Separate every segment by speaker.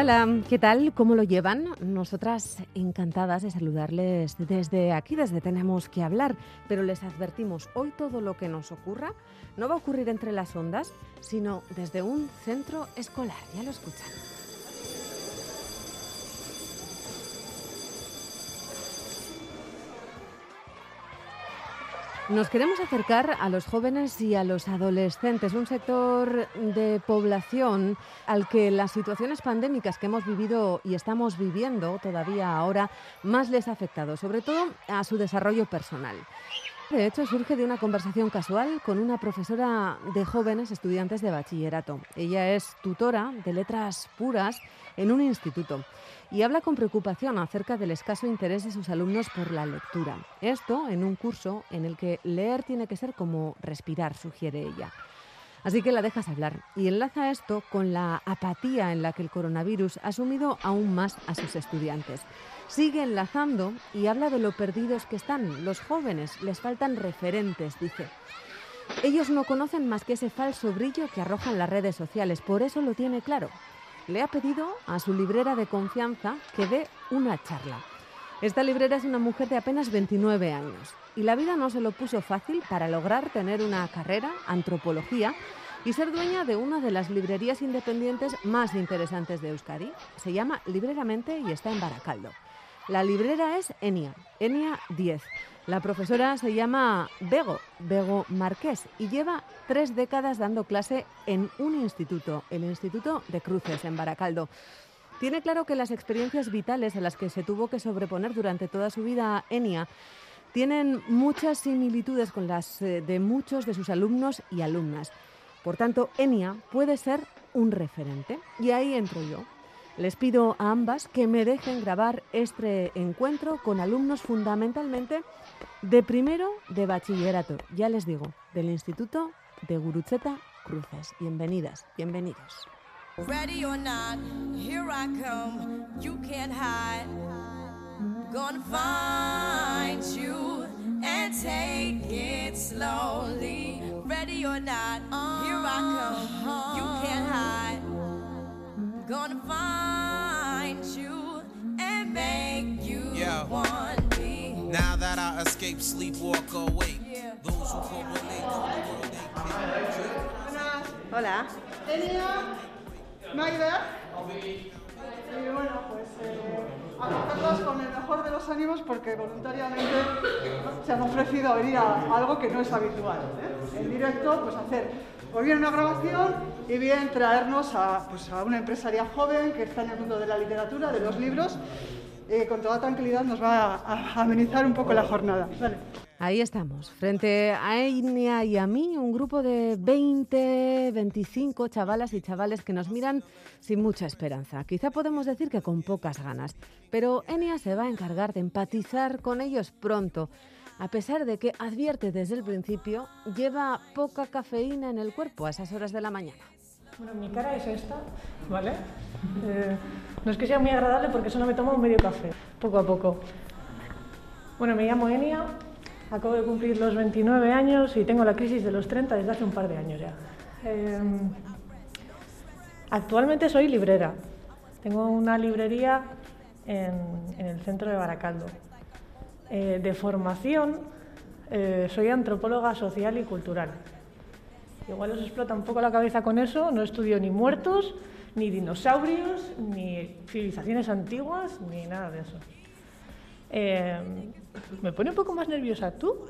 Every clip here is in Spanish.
Speaker 1: Hola, ¿qué tal? ¿Cómo lo llevan? Nosotras encantadas de saludarles desde aquí, desde Tenemos que hablar, pero les advertimos, hoy todo lo que nos ocurra no va a ocurrir entre las ondas, sino desde un centro escolar, ya lo escuchan. Nos queremos acercar a los jóvenes y a los adolescentes, un sector de población al que las situaciones pandémicas que hemos vivido y estamos viviendo todavía ahora más les ha afectado, sobre todo a su desarrollo personal. De hecho, surge de una conversación casual con una profesora de jóvenes estudiantes de bachillerato. Ella es tutora de letras puras en un instituto y habla con preocupación acerca del escaso interés de sus alumnos por la lectura. Esto en un curso en el que leer tiene que ser como respirar, sugiere ella. Así que la dejas hablar y enlaza esto con la apatía en la que el coronavirus ha sumido aún más a sus estudiantes. Sigue enlazando y habla de lo perdidos que están los jóvenes, les faltan referentes, dice. Ellos no conocen más que ese falso brillo que arrojan las redes sociales, por eso lo tiene claro le ha pedido a su librera de confianza que dé una charla. Esta librera es una mujer de apenas 29 años y la vida no se lo puso fácil para lograr tener una carrera, antropología, y ser dueña de una de las librerías independientes más interesantes de Euskadi. Se llama Libreramente y está en Baracaldo. La librera es Enia, Enia 10. La profesora se llama Bego, Bego Marqués, y lleva tres décadas dando clase en un instituto, el Instituto de Cruces, en Baracaldo. Tiene claro que las experiencias vitales a las que se tuvo que sobreponer durante toda su vida Enia tienen muchas similitudes con las eh, de muchos de sus alumnos y alumnas. Por tanto, Enia puede ser un referente. Y ahí entro yo. Les pido a ambas que me dejen grabar este encuentro con alumnos fundamentalmente de primero de bachillerato, ya les digo, del Instituto de Gurutzeta Cruces. Bienvenidas, bienvenidos.
Speaker 2: Ready or not, here I come. You can't hide. Gonna find you and take it slowly. Ready or not, here I come. You can't hide. Gonna find you and make you want me.
Speaker 3: Now that I escape, sleep, walk awake. Those who correlate the world they.
Speaker 1: Hola.
Speaker 4: Elia. Y bueno, pues eh, acogerlos con el mejor de los ánimos porque voluntariamente se han ofrecido a venir a algo que no es habitual. ¿eh? En directo, pues hacer o bien una grabación y bien traernos a, pues, a una empresaria joven que está en el mundo de la literatura, de los libros, y con toda tranquilidad nos va a, amenizar un poco la jornada.
Speaker 1: Ahí estamos, frente a Enia y a mí, un grupo de 20, 25 chavalas y chavales que nos miran sin mucha esperanza. Quizá podemos decir que con pocas ganas, pero Enia se va a encargar de empatizar con ellos pronto a pesar de que advierte desde el principio, lleva poca cafeína en el cuerpo a esas horas de la mañana.
Speaker 5: Bueno, mi cara es esta, ¿vale? Eh, no es que sea muy agradable porque solo me tomo un medio café, poco a poco. Bueno, me llamo Enia, acabo de cumplir los 29 años y tengo la crisis de los 30 desde hace un par de años ya. Eh, actualmente soy librera. Tengo una librería en, en el centro de Baracaldo. Eh, de formación eh, soy antropóloga social y cultural. Igual os explota un poco la cabeza con eso, no estudio ni muertos, ni dinosaurios, ni civilizaciones antiguas, ni nada de eso. Eh, me pone un poco más nerviosa tú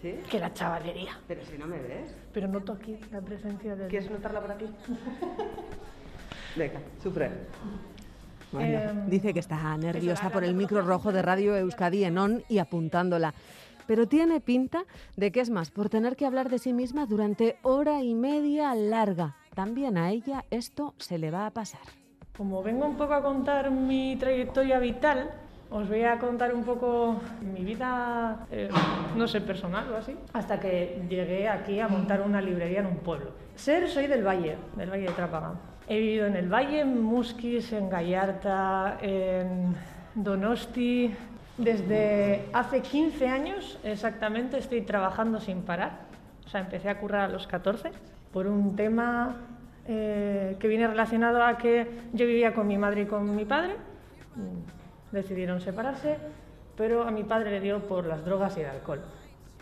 Speaker 1: ¿Sí?
Speaker 5: que la chavalería.
Speaker 1: Pero si no me ves.
Speaker 5: Pero noto aquí la presencia de...
Speaker 1: ¿Quieres notarla por aquí? Venga, sufre. Bueno,
Speaker 5: Em,
Speaker 1: dice que está nerviosa por el micro rojo de Radio Euskadi en on y apuntándola. Pero tiene pinta de que es más por tener que hablar de sí misma durante hora y media larga. También a ella esto se le va a pasar.
Speaker 5: Como vengo un poco a contar mi trayectoria vital, os voy a contar un poco mi vida, eh, no sé, personal o así, hasta que llegué aquí a montar una librería en un pueblo. Ser, soy del Valle, del Valle de Trápaga. He vivido en el Valle, en Musquis, en Gallarta, en Donosti. Desde hace 15 años exactamente estoy trabajando sin parar. O sea, empecé a currar a los 14 por un tema eh, que viene relacionado a que yo vivía con mi madre y con mi padre. Decidieron separarse, pero a mi padre le dio por las drogas y el alcohol.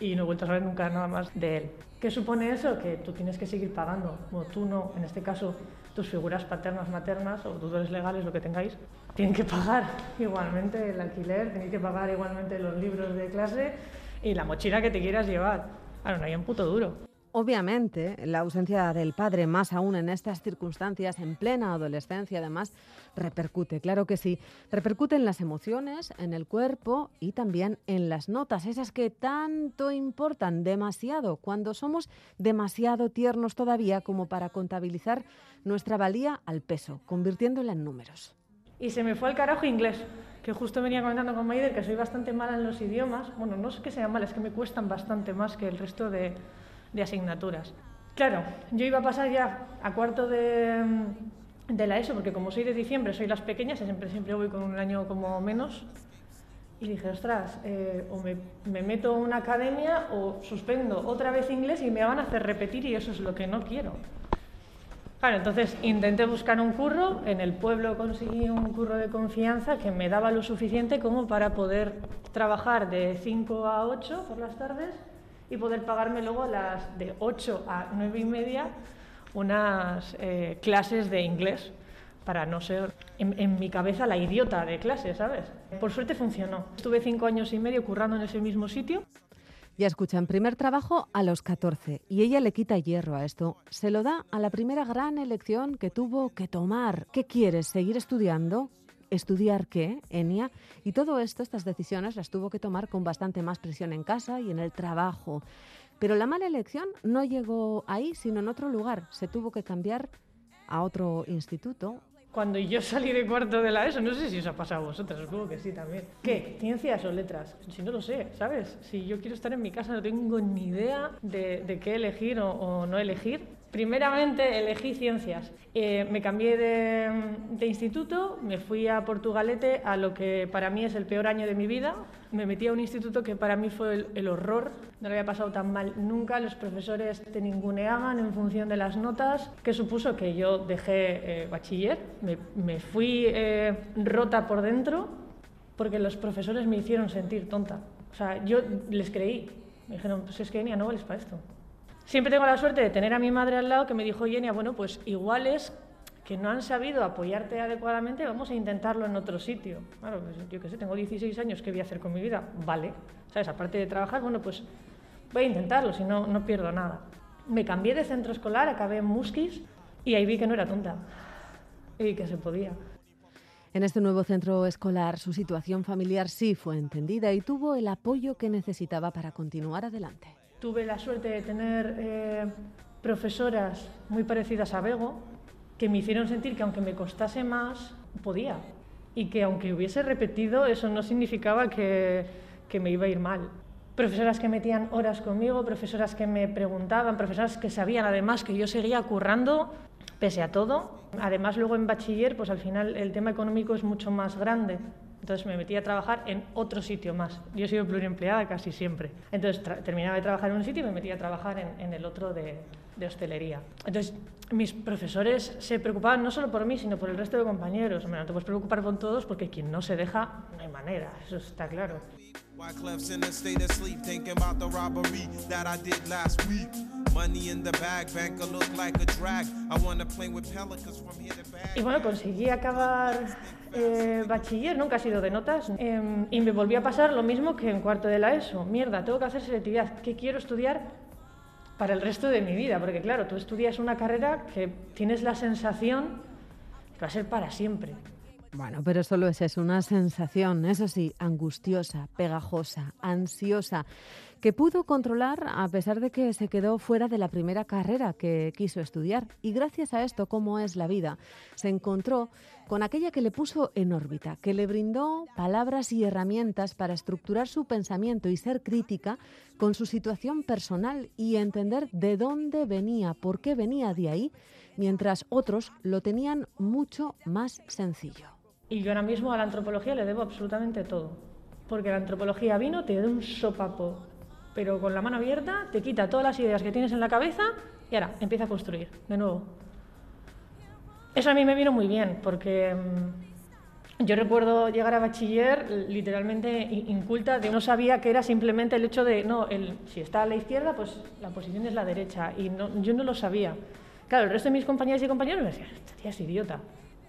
Speaker 5: Y no he vuelto a saber nunca nada más de él. ¿Qué supone eso? Que tú tienes que seguir pagando. Bueno, tú no, en este caso, tus figuras paternas, maternas o tutores legales, lo que tengáis, tienen que pagar igualmente el alquiler, tienen que pagar igualmente los libros de clase y la mochila que te quieras llevar. Claro, no hay un puto duro.
Speaker 1: Obviamente, la ausencia del padre, más aún en estas circunstancias, en plena adolescencia, además, repercute, claro que sí. Repercute en las emociones, en el cuerpo y también en las notas, esas que tanto importan demasiado cuando somos demasiado tiernos todavía como para contabilizar nuestra valía al peso, convirtiéndola en números.
Speaker 5: Y se me fue al carajo inglés, que justo venía comentando con Maider que soy bastante mala en los idiomas. Bueno, no es que sea mala, es que me cuestan bastante más que el resto de de asignaturas. Claro, yo iba a pasar ya a cuarto de, de la ESO, porque como soy de diciembre, soy las pequeñas, siempre, siempre voy con un año como menos. Y dije, ostras, eh, o me, me, meto a una academia o suspendo otra vez inglés y me van a hacer repetir y eso es lo que no quiero. Claro, entonces intenté buscar un curro, en el pueblo conseguí un curro de confianza que me daba lo suficiente como para poder trabajar de 5 a 8 por las tardes y poder pagarme luego las de 8 a 9 y media unas eh, clases de inglés para no ser en, mi cabeza la idiota de clase, ¿sabes? Por suerte funcionó. Estuve cinco años y medio currando en ese mismo sitio.
Speaker 1: Ya escuchan, primer trabajo a los 14 y ella le quita hierro a esto. Se lo da a la primera gran elección que tuvo que tomar. ¿Qué quieres? ¿Seguir estudiando? Estudiar qué, Enia, y todo esto, estas decisiones las tuvo que tomar con bastante más presión en casa y en el trabajo. Pero la mala elección no llegó ahí, sino en otro lugar. Se tuvo que cambiar a otro instituto.
Speaker 5: Cuando yo salí de cuarto de la ESO, no sé si os ha pasado a vosotras, supongo que sí también. ¿Qué? ¿Ciencias o letras? Si no lo sé, ¿sabes? Si yo quiero estar en mi casa, no tengo ni idea de, qué elegir o no elegir. Primeramente elegí ciencias. Eh, me cambié de, instituto, me fui a Portugalete a lo que para mí es el peor año de mi vida. Me metí a un instituto que para mí fue el, horror. No lo había pasado tan mal nunca. Los profesores te ninguneaban en función de las notas, que supuso que yo dejé eh, bachiller. Me, fui eh, rota por dentro porque los profesores me hicieron sentir tonta. O sea, yo les creí. Me dijeron, pues es que ni no vales para esto. Siempre tengo la suerte de tener a mi madre al lado que me dijo, Yenia, bueno, pues igual es que no han sabido apoyarte adecuadamente, vamos a intentarlo en otro sitio. Claro, pues yo qué sé, tengo 16 años, ¿qué voy a hacer con mi vida? Vale, ¿sabes? Aparte de trabajar, bueno, pues voy a intentarlo, si no, no pierdo nada. Me cambié de centro escolar, acabé en Musquis y ahí vi que no era tonta y que se podía.
Speaker 1: En este nuevo centro escolar su situación familiar sí fue entendida y tuvo el apoyo que necesitaba para continuar adelante.
Speaker 5: Tuve la suerte de tener eh, profesoras muy parecidas a Bego, que me hicieron sentir que aunque me costase más, podía. Y que aunque hubiese repetido, eso no significaba que, que me iba a ir mal. Profesoras que metían horas conmigo, profesoras que me preguntaban, profesoras que sabían además que yo seguía currando pese a todo. Además, luego en bachiller, pues al final el tema económico es mucho más grande. Entonces me metí a trabajar en otro sitio más. Yo he sido pluriempleada casi siempre. Entonces terminaba de trabajar en un sitio y me metí a trabajar en, el otro de, hostelería. Entonces mis profesores se preocupaban no solo por mí, sino por el resto de compañeros. Hombre, no te puedes preocupar por todos porque quien no se deja, no hay manera, eso está claro. Y bueno, conseguí acabar eh, bachiller, nunca ha sido de notas, em, y me volví a pasar lo mismo que en cuarto de la ESO. Mierda, tengo que hacer selectividad. ¿Qué quiero estudiar para el resto de mi vida? Porque claro, tú estudias una carrera que tienes la sensación que va a ser para siempre.
Speaker 1: Bueno, pero solo es eso, una sensación, eso sí, angustiosa, pegajosa, ansiosa, que pudo controlar a pesar de que se quedó fuera de la primera carrera que quiso estudiar. Y gracias a esto, como es la vida, se encontró con aquella que le puso en órbita, que le brindó palabras y herramientas para estructurar su pensamiento y ser crítica con su situación personal y entender de dónde venía, por qué venía de ahí, mientras otros lo tenían mucho más sencillo.
Speaker 5: Y yo ahora mismo a la antropología le debo absolutamente todo, porque la antropología vino, te da un sopapo, pero con la mano abierta, te quita todas las ideas que tienes en la cabeza y ahora empieza a construir de nuevo. Eso a mí me vino muy bien, porque mm, yo recuerdo llegar a bachiller literalmente inculta, de no sabía que era simplemente el hecho de, no, si está a la izquierda, pues la posición es la derecha, y yo no lo sabía. Claro, el resto de mis compañeras y compañeros me decían, esta tía es idiota.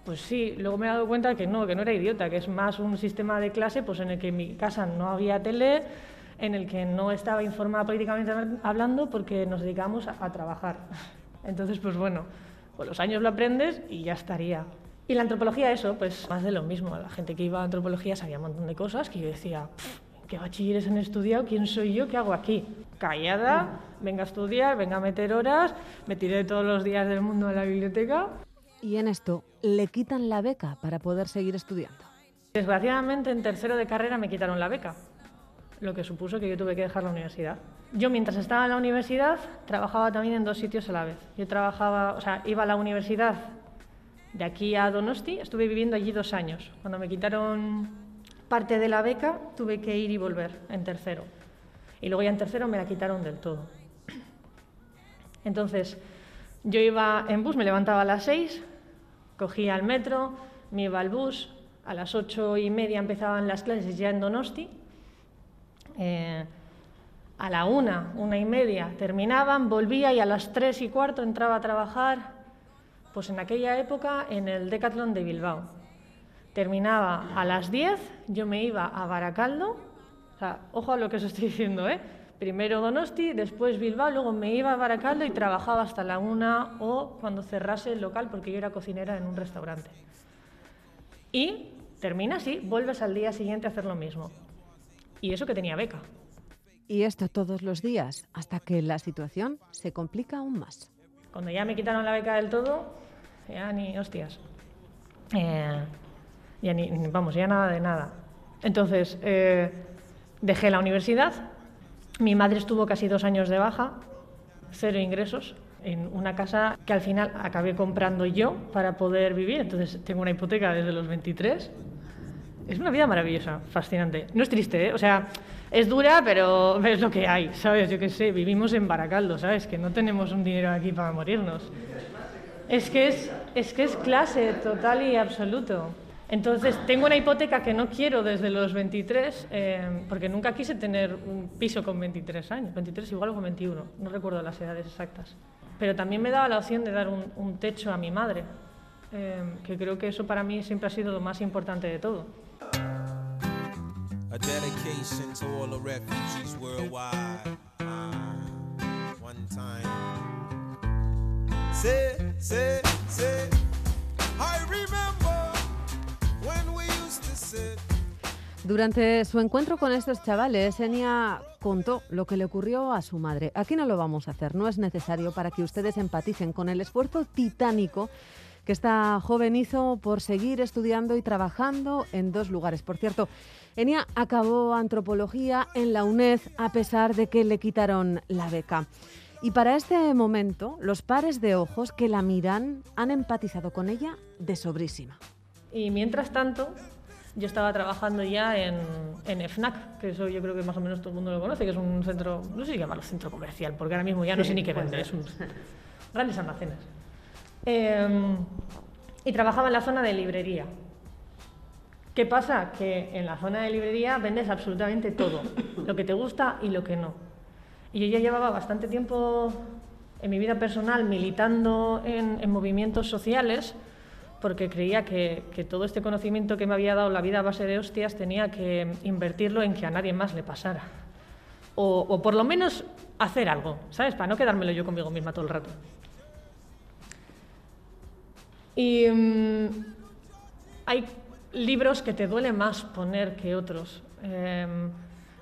Speaker 5: Pues sí, luego me he dado cuenta que no, que no era idiota, que es más un sistema de clase pues en el que en mi casa no había tele, en el que no estaba informada políticamente hablando porque nos dedicamos a, trabajar. Entonces, pues bueno, pues los años lo aprendes y ya estaría. Y la antropología, eso, pues más de lo mismo. La gente que iba a antropología sabía un montón de cosas que yo decía, ¿qué bachilleres han estudiado? ¿Quién soy yo? ¿Qué hago aquí? Callada, venga a estudiar, venga a meter horas, me tiré todos los días del mundo a la biblioteca
Speaker 1: y en esto le quitan la beca para poder seguir estudiando.
Speaker 5: Desgraciadamente en tercero de carrera me quitaron la beca, lo que supuso que yo tuve que dejar la universidad. Yo mientras estaba en la universidad trabajaba también en dos sitios a la vez. Yo trabajaba, o sea, iba a la universidad de aquí a Donosti, estuve viviendo allí dos años. Cuando me quitaron parte de la beca tuve que ir y volver en tercero. Y luego ya en tercero me la quitaron del todo. Entonces, yo iba en bus, me levantaba a las seis, cogía el metro, me iba al bus, a las ocho y media empezaban las clases ya en Donosti, eh, a la una, una y media terminaban, volvía y a las tres y cuarto entraba a trabajar, pues en aquella época en el Decathlon de Bilbao. Terminaba a las diez, yo me iba a Baracaldo, o sea, ojo a lo que os estoy diciendo, ¿eh? Primero Donosti, después Bilbao, luego me iba a Baracaldo y trabajaba hasta la una o cuando cerrase el local porque yo era cocinera en un restaurante. Y termina así, vuelves al día siguiente a hacer lo mismo. Y eso que tenía beca.
Speaker 1: Y esto todos los días, hasta que la situación se complica aún más.
Speaker 5: Cuando ya me quitaron la beca del todo, ya ni hostias. Eh, ya ni, vamos, ya nada de nada. Entonces, eh, dejé la universidad, mi madre estuvo casi dos años de baja, cero ingresos, en una casa que al final acabé comprando yo para poder vivir. Entonces tengo una hipoteca desde los 23. Es una vida maravillosa, fascinante. No es triste, ¿eh? O sea, es dura, pero es lo que hay, ¿sabes? Yo qué sé, vivimos en Baracaldo, ¿sabes? Que no tenemos un dinero aquí para morirnos. Es que es, es, que es clase total y absoluto. Entonces, tengo una hipoteca que no quiero desde los 23, eh, porque nunca quise tener un piso con 23 años, 23 igual con 21, no recuerdo las edades exactas. Pero también me daba la opción de dar un, techo a mi madre, eh, que creo que eso para mí siempre ha sido lo más importante de todo.
Speaker 1: Durante su encuentro con estos chavales, Enia contó lo que le ocurrió a su madre. Aquí no lo vamos a hacer, no es necesario para que ustedes empaticen con el esfuerzo titánico que esta joven hizo por seguir estudiando y trabajando en dos lugares. Por cierto, Enia acabó antropología en la UNED a pesar de que le quitaron la beca. Y para este momento, los pares de ojos que la miran han empatizado con ella de sobrísima.
Speaker 5: Y mientras tanto, yo estaba trabajando ya en, en FNAC, que eso yo creo que más o menos todo el mundo lo conoce, que es un centro, no sé si llamarlo centro comercial, porque ahora mismo ya no sé ni qué vende, es un grandes almacenes. Em, y trabajaba en la zona de librería. ¿Qué pasa? Que en la zona de librería vendes absolutamente todo, lo que te gusta y lo que no. Y yo ya llevaba bastante tiempo en mi vida personal militando en, en movimientos sociales, porque creía que, todo este conocimiento que me había dado la vida a base de hostias tenía que invertirlo en que a nadie más le pasara. O, por lo menos hacer algo, ¿sabes? Para no quedármelo yo conmigo misma todo el rato. Y mm, hay libros que te duele más poner que otros. Em,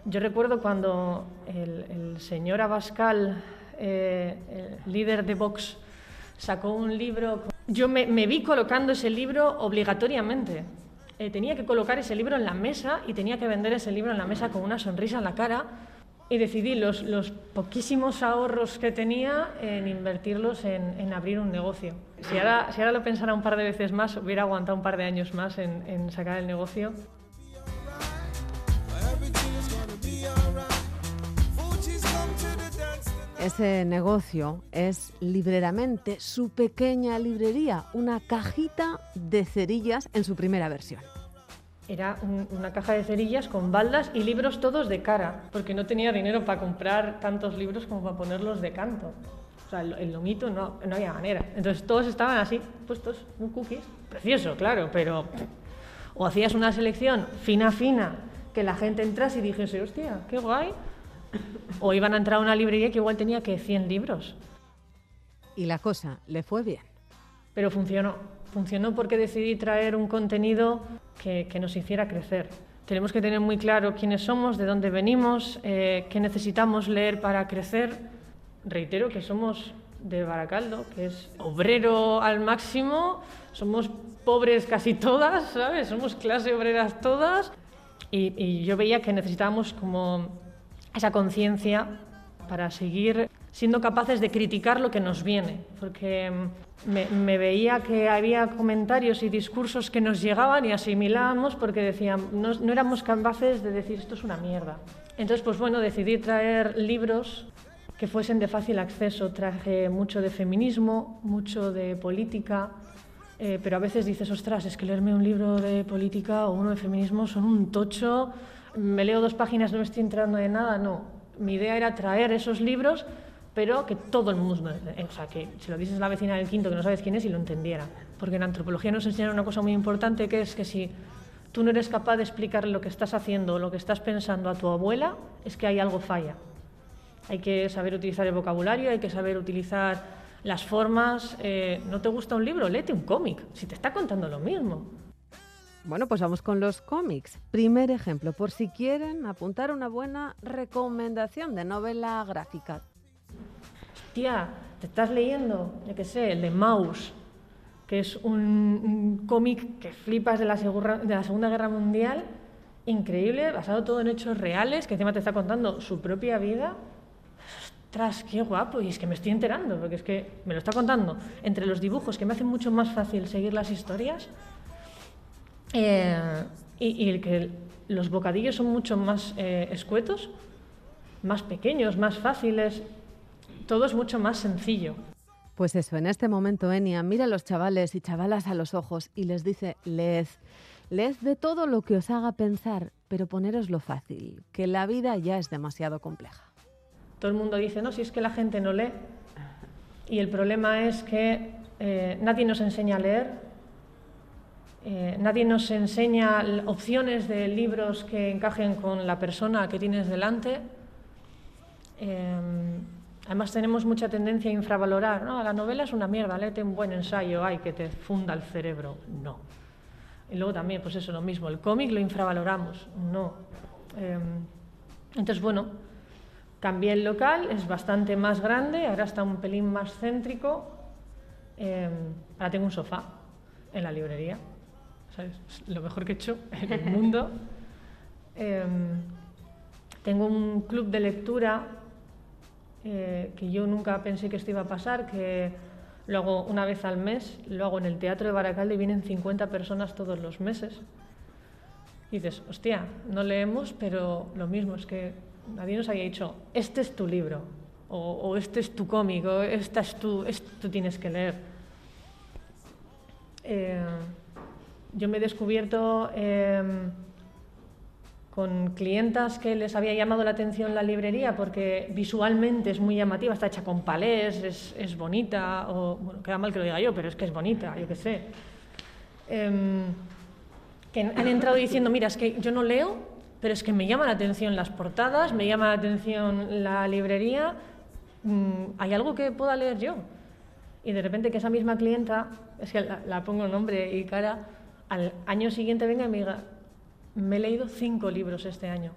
Speaker 5: Yo recuerdo cuando el, el señor Abascal, eh, el líder de Vox, sacó un libro. Yo me, me vi colocando ese libro obligatoriamente. Eh, tenía que colocar ese libro en la mesa y tenía que vender ese libro en la mesa con una sonrisa en la cara y decidí los, los poquísimos ahorros que tenía en invertirlos en, en abrir un negocio. Si ahora, si ahora lo pensara un par de veces más, hubiera aguantado un par de años más en, en sacar el negocio.
Speaker 1: Ese negocio es Libreramente, su pequeña librería, una cajita de cerillas en su primera versión.
Speaker 5: Era un- una caja de cerillas con baldas y libros todos de cara, porque no tenía dinero para comprar tantos libros como para ponerlos de canto. O sea, el, el lomito no, no había manera. Entonces todos estaban así, puestos, un cookies. Precioso, claro, pero... O hacías una selección fina, fina, que la gente entrase y dijese, hostia, qué guay. O iban a entrar a una librería que igual tenía que 100 libros.
Speaker 1: Y la cosa le fue bien.
Speaker 5: Pero funcionó. Funcionó porque decidí traer un contenido que, que nos hiciera crecer. Tenemos que tener muy claro quiénes somos, de dónde venimos, eh, qué necesitamos leer para crecer. Reitero que somos de Baracaldo, que es obrero al máximo, somos pobres casi todas, ¿sabes? Somos clase obreras todas. Y, y yo veía que necesitábamos como esa conciencia para seguir siendo capaces de criticar lo que nos viene, porque mm, me, veía que había comentarios y discursos que nos llegaban y asimilábamos porque decían, no, no éramos capaces de decir esto es una mierda. Entonces, pues bueno, decidí traer libros que fuesen de fácil acceso. Traje mucho de feminismo, mucho de política, eh, pero a veces dices, ostras, es que leerme un libro de política o uno de feminismo son un tocho, me leo dos páginas, no me estoy enterando de nada. No, mi idea era traer esos libros, pero que todo el mundo, eh, o sea, que si lo dices a la vecina del quinto que no sabes quién es y lo entendiera. Porque en antropología nos enseñan una cosa muy importante, que es que si tú no eres capaz de explicarle lo que estás haciendo o lo que estás pensando a tu abuela, es que hay algo falla. Hay que saber utilizar el vocabulario, hay que saber utilizar las formas. eh, ¿No te gusta un libro? Léete un cómic, si te está contando lo mismo.
Speaker 1: Bueno, pues vamos con los cómics. Primer ejemplo, por si quieren apuntar una buena recomendación de novela gráfica.
Speaker 5: Tía, te estás leyendo, yo qué sé, el de Maus, que es un, un cómic que flipas de la, segurra- de la Segunda Guerra Mundial, increíble, basado todo en hechos reales, que encima te está contando su propia vida. Ostras, qué guapo, y es que me estoy enterando, porque es que me lo está contando entre los dibujos, que me hacen mucho más fácil seguir las historias, eh, y, y el que los bocadillos son mucho más eh, escuetos, más pequeños, más fáciles, todo es mucho más sencillo.
Speaker 1: Pues eso, en este momento Enia mira a los chavales y chavalas a los ojos y les dice, leed, leed de todo lo que os haga pensar, pero poneroslo fácil, que la vida ya es demasiado compleja.
Speaker 5: Todo el mundo dice, no, si es que la gente no lee. Y el problema es que eh, nadie nos enseña a leer, eh, nadie nos enseña opciones de libros que encajen con la persona que tienes delante. Eh, además tenemos mucha tendencia a infravalorar, ¿no? La novela es una mierda, léete un buen ensayo, ay, que te funda el cerebro. No. Y luego también, pues eso, lo mismo, el cómic lo infravaloramos. No. Eh, entonces, bueno, cambié el local, es bastante más grande, ahora está un pelín más céntrico. Eh, ahora tengo un sofá en la librería. ¿sabes? Es lo mejor que he hecho en el mundo. Eh, tengo un club de lectura eh, que yo nunca pensé que esto iba a pasar, que lo hago una vez al mes, lo hago en el Teatro de Baracaldo y vienen 50 personas todos los meses. Y dices, hostia, no leemos, pero lo mismo, es que nadie nos había dicho, este es tu libro, o, o este es tu cómic, o esta es tu, esto tienes que leer. Eh, yo me he descubierto eh, con clientas que les había llamado la atención la librería porque visualmente es muy llamativa, está hecha con palés, es, es bonita, o bueno, queda mal que lo diga yo, pero es que es bonita, yo qué sé. Em, que han entrado diciendo, mira, es que yo no leo, pero es que me llama la atención las portadas, me llama la atención la librería, mm, ¿hay algo que pueda leer yo? Y de repente que esa misma clienta, es que la, la pongo nombre y cara, al año siguiente venga y me diga, me he leído cinco libros este año.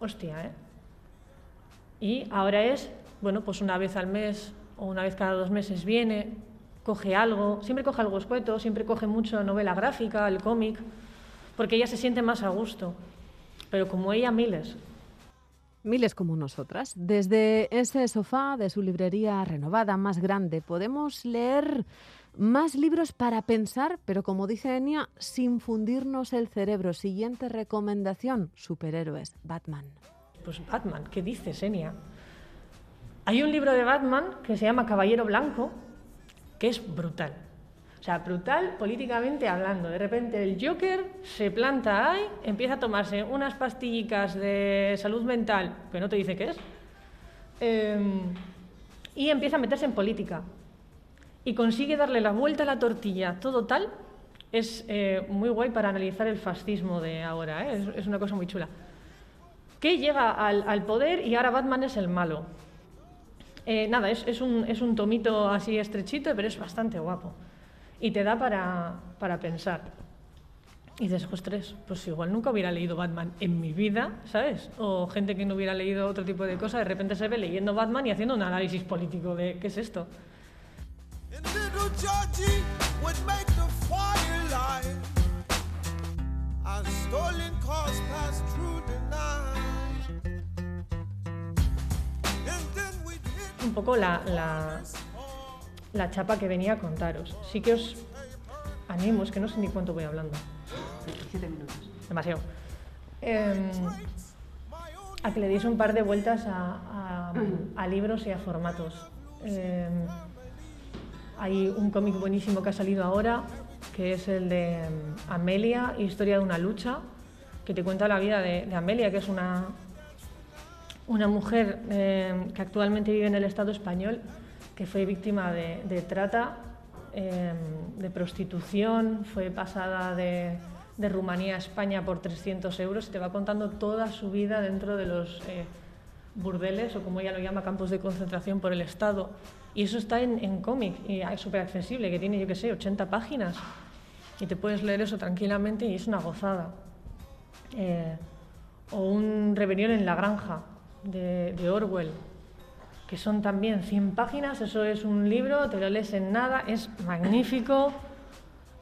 Speaker 5: hostia, ¿eh? Y ahora es, bueno, pues una vez al mes o una vez cada dos meses viene, coge algo, siempre coge algo escueto, siempre coge mucho novela gráfica, el cómic, porque ella se siente más a gusto. Pero como ella, miles.
Speaker 1: Miles como nosotras. Desde ese sofá de su librería renovada, más grande, podemos leer más libros para pensar, pero como dice Enia, sin fundirnos el cerebro. Siguiente recomendación, superhéroes, Batman.
Speaker 5: Pues Batman, ¿qué dices, Enia? Hay un libro de Batman que se llama Caballero Blanco, que es brutal. O sea, brutal políticamente hablando. De repente el Joker se planta ahí, empieza a tomarse unas pastillicas de salud mental, que no te dice qué es, em, y empieza a meterse en política. Y consigue darle la vuelta a la tortilla, todo tal. Es eh, muy guay para analizar el fascismo de ahora, ¿eh? es, una cosa muy chula. Que llega al, poder y ahora Batman es el malo. Eh, nada, es, un, tomito así estrechito, pero es bastante guapo. Y te da para, para pensar. Y dices, tres, pues igual nunca hubiera leído Batman en mi vida, ¿sabes? O gente que no hubiera leído otro tipo de cosas, de repente se ve leyendo Batman y haciendo un análisis político de qué es esto. Un poco la, la, la, chapa que venía a contaros. Sí que os animo, es que no sé ni cuánto voy hablando.
Speaker 1: Siete minutos.
Speaker 5: Demasiado. Eh, a que le deis un par de vueltas a, a, a libros y a formatos. Eh, hay un cómic buenísimo que ha salido ahora, que es el de Amelia, Historia de una lucha, que te cuenta la vida de, Amelia, que es una, una mujer eh, que actualmente vive en el Estado español, que fue víctima de, trata, eh, de prostitución, fue pasada de, Rumanía a España por 300 euros, te va contando toda su vida dentro de los eh, burdeles, o como ella lo llama, campos de concentración por el Estado. Y eso está en, en cómic, y es súper accesible, que tiene, yo qué sé, 80 páginas. Y te puedes leer eso tranquilamente y es una gozada. Eh, o un rebelión en la granja, de, de, Orwell, que son también 100 páginas, eso es un libro, te lo lees en nada, es magnífico,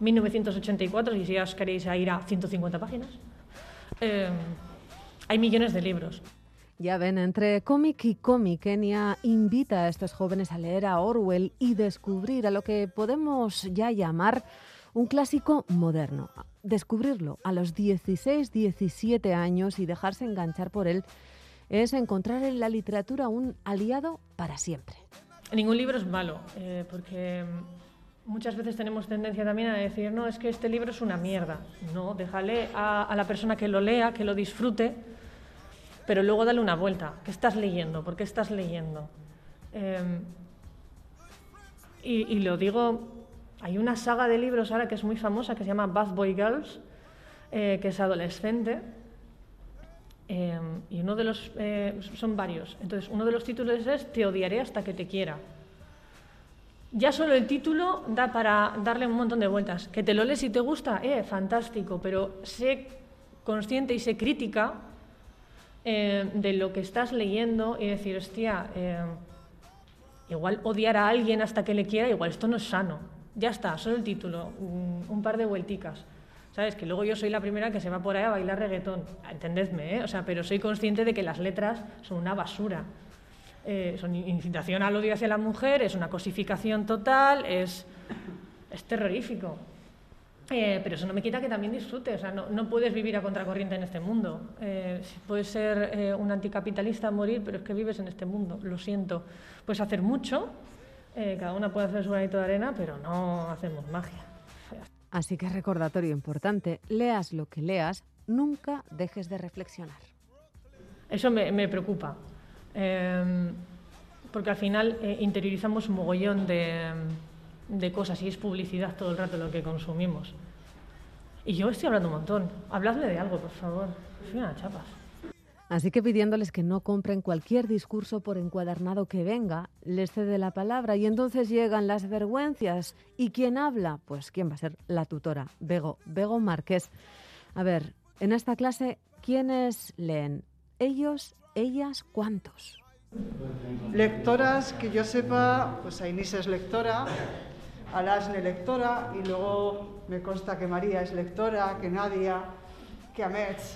Speaker 5: 1984, y si ya os queréis ir a 150 páginas. Eh, hay millones de libros.
Speaker 1: Ya ven, entre cómic y cómic, Kenia invita a estos jóvenes a leer a Orwell y descubrir a lo que podemos ya llamar un clásico moderno. Descubrirlo a los 16, 17 años y dejarse enganchar por él es encontrar en la literatura un aliado para siempre.
Speaker 5: Ningún libro es malo, eh, porque muchas veces tenemos tendencia también a decir, no, es que este libro es una mierda. No, déjale a, a la persona que lo lea, que lo disfrute, pero luego dale una vuelta. ¿Qué estás leyendo? ¿Por qué estás leyendo? Y, y, lo digo, hay una saga de libros ahora que es muy famosa que se llama Bad Boy Girls, eh, que es adolescente, eh, y uno de los, eh, son varios. Entonces, uno de los títulos es Te odiaré hasta que te quiera. Ya solo el título da para darle un montón de vueltas. Que te lo lees y te gusta, eh, fantástico, pero sé consciente y sé crítica eh, de lo que estás leyendo y decir, hostia, eh, igual odiar a alguien hasta que le quiera, igual esto no es sano. Ya está, solo el título, un par de vuelticas. ¿Sabes? Que luego yo soy la primera que se va por ahí a bailar reggaetón. Entendedme, ¿eh? O sea, pero soy consciente de que las letras son una basura. Eh, son incitación al odio hacia la mujer, es una cosificación total, es, es terrorífico. Eh, pero eso no me quita que también disfrute. O sea, no, no puedes vivir a contracorriente en este mundo. Eh, puedes ser eh, un anticapitalista a morir, pero es que vives en este mundo. Lo siento. Puedes hacer mucho, eh, cada una puede hacer su granito de arena, pero no hacemos magia.
Speaker 1: Así que recordatorio importante, leas lo que leas, nunca dejes de reflexionar.
Speaker 5: Eso me, me preocupa, eh, porque al final interiorizamos un mogollón de, de, cosas y es publicidad todo el rato lo que consumimos. Y yo estoy hablando un montón. Habladme de algo, por favor. Soy una chapas.
Speaker 1: Así que pidiéndoles que no compren cualquier discurso por encuadernado que venga, les cede la palabra y entonces llegan las vergüencias. ¿Y quién habla? Pues quién va a ser la tutora, Bego, Bego Márquez. A ver, en esta clase, ¿quiénes leen? ellos, ellas, ¿cuántos?
Speaker 4: Lectoras que yo sepa, pues Ainís es lectora, Alasne lectora y luego me consta que María es lectora, que Nadia, que Amets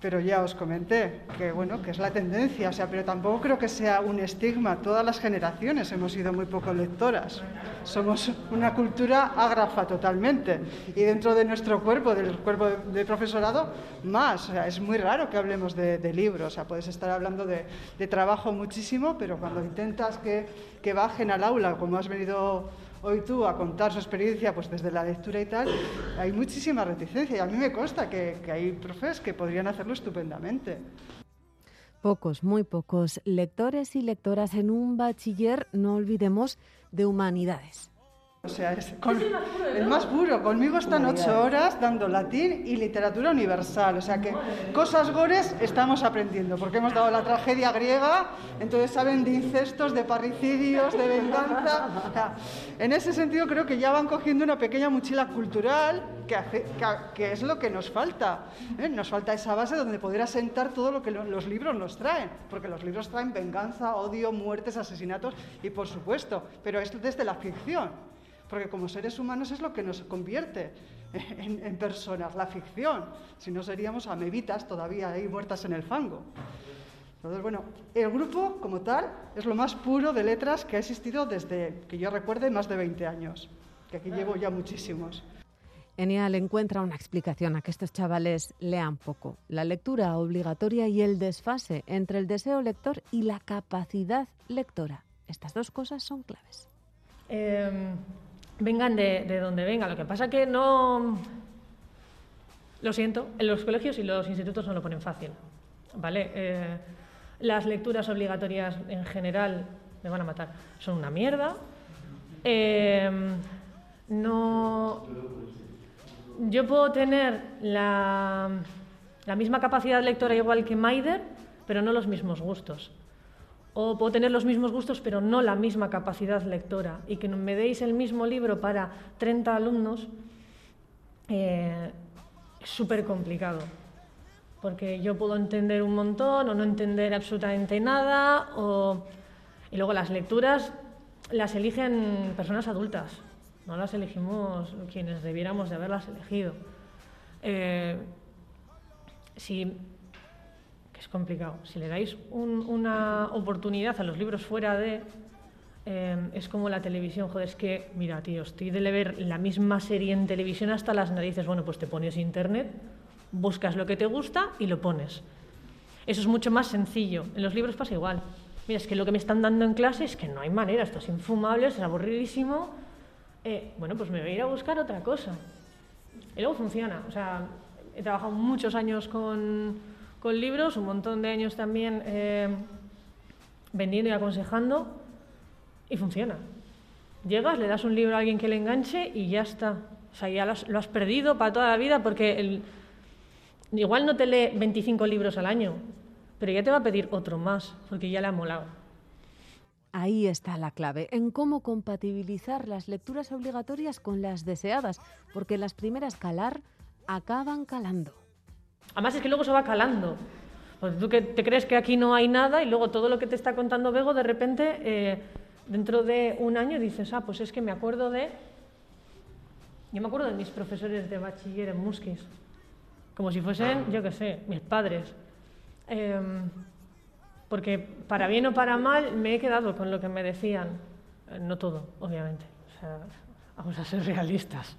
Speaker 4: pero ya os comenté que bueno que es la tendencia, o sea, pero tampoco creo que sea un estigma. Todas las generaciones hemos sido muy poco lectoras. Somos una cultura ágrafa totalmente y dentro de nuestro cuerpo, del cuerpo de, profesorado, más. O sea, es muy raro que hablemos de, libros. O sea, puedes estar hablando de, trabajo muchísimo, pero cuando intentas que, que bajen al aula, como has venido hoy tú a contar su experiencia pues desde la lectura y tal, hay muchísima reticencia y a mí me consta que, que hay profes que podrían hacerlo estupendamente.
Speaker 1: Pocos, muy pocos lectores y lectoras en un bachiller, no olvidemos, de humanidades.
Speaker 4: O sea, es el más puro. Conmigo están ocho horas dando latín y literatura universal. O sea que cosas gores estamos aprendiendo, porque hemos dado la tragedia griega, entonces saben de incestos, de parricidios, de venganza. en ese sentido creo que ya van cogiendo una pequeña mochila cultural que, que, es lo que nos falta. ¿eh? Nos falta esa base donde poder asentar todo lo que los libros nos traen, porque los libros traen venganza, odio, muertes, asesinatos y por supuesto, pero esto desde la ficción porque como seres humanos es lo que nos convierte en, personas, la ficción, si no seríamos amebitas todavía ahí muertas en el fango. Entonces, bueno, el grupo como tal es lo más puro de letras que ha existido desde que yo recuerde más de 20 años, que aquí llevo ya muchísimos.
Speaker 1: Enial encuentra una explicación a que estos chavales lean poco. La lectura obligatoria y el desfase entre el deseo lector y la capacidad lectora. Estas dos cosas son claves.
Speaker 5: Em, vengan de, donde vengan. Lo que pasa que no... Lo siento, en los colegios y los institutos no lo ponen fácil. ¿vale? Eh, las lecturas obligatorias en general, me van a matar, son una mierda. Eh, no... Yo puedo tener la, la misma capacidad lectora igual que Maider, pero no los mismos gustos o puedo tener los mismos gustos pero no la misma capacidad lectora. Y que me deis el mismo libro para 30 alumnos eh, es súper complicado porque yo puedo entender un montón o no entender absolutamente nada o... y luego las lecturas las eligen personas adultas. No las elegimos quienes debiéramos de haberlas elegido. Eh, es complicado. Si le dais una oportunidad a los libros fuera de... Em, es como la televisión, joder, es que, mira, tío, estoy de ver la misma serie en televisión hasta las narices. Bueno, pues te pones internet, buscas lo que te gusta y lo pones. Eso es mucho más sencillo. En los libros pasa igual. Mira, es que lo que me están dando en clase es que no hay manera, esto es infumable, es aburridísimo. Eh, bueno, pues me voy a ir a buscar otra cosa. Y luego funciona. O sea, he trabajado muchos años con con libros, un montón de años también eh, vendiendo y aconsejando y funciona. Llegas, le das un libro a alguien que le enganche y ya está. O sea, ya lo has, perdido para toda la vida porque igual no te lee 25 libros al año, pero ya te va a pedir otro más porque ya le ha molado.
Speaker 1: Ahí está la clave, en cómo compatibilizar las lecturas obligatorias con las deseadas, porque las primeras calar acaban calando.
Speaker 5: Además es que luego se va calando. Pues tú que te crees que aquí no hay nada y luego todo lo que te está contando Bego, de repente, eh, dentro de un año dices, ah, pues es que me acuerdo de... Yo me acuerdo de mis profesores de bachiller en Musquis, como si fuesen, yo qué sé, mis padres. Em, porque para bien o para mal me he quedado con lo que me decían. Eh, no todo, obviamente. O sea, vamos a ser realistas.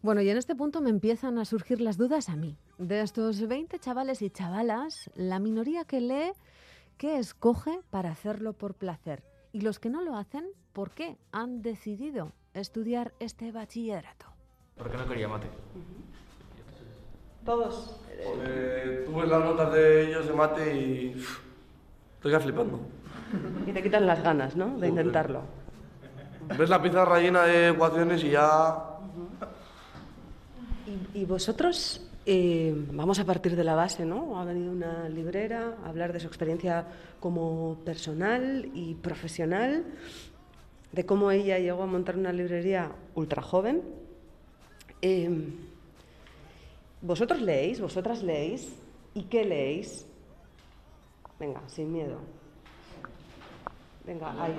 Speaker 1: Bueno, y en este punto me empiezan a surgir las dudas a mí. De estos 20 chavales y chavalas, la minoría que lee, ¿qué escoge para hacerlo por placer? Y los que no lo hacen, ¿por qué han decidido estudiar este bachillerato?
Speaker 6: ¿Por qué no quería mate?
Speaker 4: Todos.
Speaker 7: Porque tú ves las notas de ellos de mate y estoy flipando.
Speaker 8: Y te quitan las ganas, ¿no? De intentarlo.
Speaker 7: Ves la pizarra llena de ecuaciones y ya
Speaker 8: ¿Y, vosotros? Eh, vamos a partir de la base, ¿no? Ha venido una librera a hablar de su experiencia como personal y profesional, de cómo ella llegó a montar una librería ultra joven. Eh, ¿Vosotros leéis? ¿Vosotras leéis? ¿Y qué leéis? Venga, sin miedo. Venga, ahí.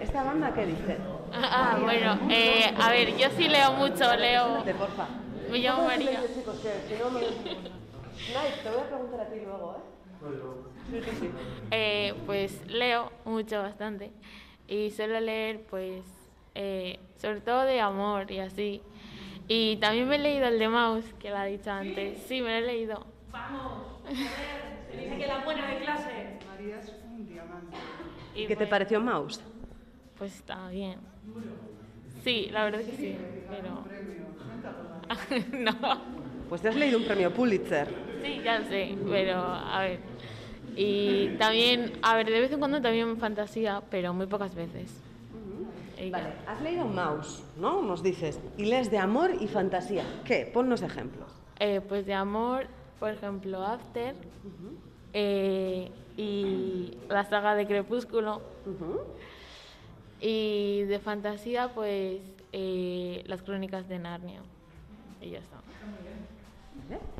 Speaker 8: ¿Esta banda qué dice?
Speaker 6: Ah, bueno, eh, a ver, yo sí leo mucho, leo...
Speaker 8: Porfa.
Speaker 6: Me llamo María.
Speaker 8: Chicos, que si no me... Nice, te voy a preguntar a ti luego, ¿eh? Sí, sí, sí.
Speaker 6: Eh, pues leo mucho, bastante. Y suelo leer, pues, eh, sobre todo de amor y así. Y también me he leído el de Maus, que lo ha dicho antes. Sí, me lo he leído.
Speaker 5: Vamos, a ver, se dice que la buena de clase.
Speaker 4: María es un diamante.
Speaker 6: Y
Speaker 8: ¿Qué te pareció Mouse?
Speaker 6: Pues está bien. Sí, la verdad que sí, pero... no,
Speaker 8: Pues te has leído un premio Pulitzer.
Speaker 6: sí, ya sé, pero a ver. Y también, a ver, de vez en cuando también fantasía, pero muy pocas veces. Y ya.
Speaker 8: Vale, has leído Mouse, ¿no? Nos dices. Y lees de amor y fantasía. ¿Qué? Ponnos ejemplos.
Speaker 6: Eh, pues de amor, por ejemplo, After eh, y la saga de Crepúsculo. Y de fantasía, pues eh, las crónicas de Narnia. Y ya está.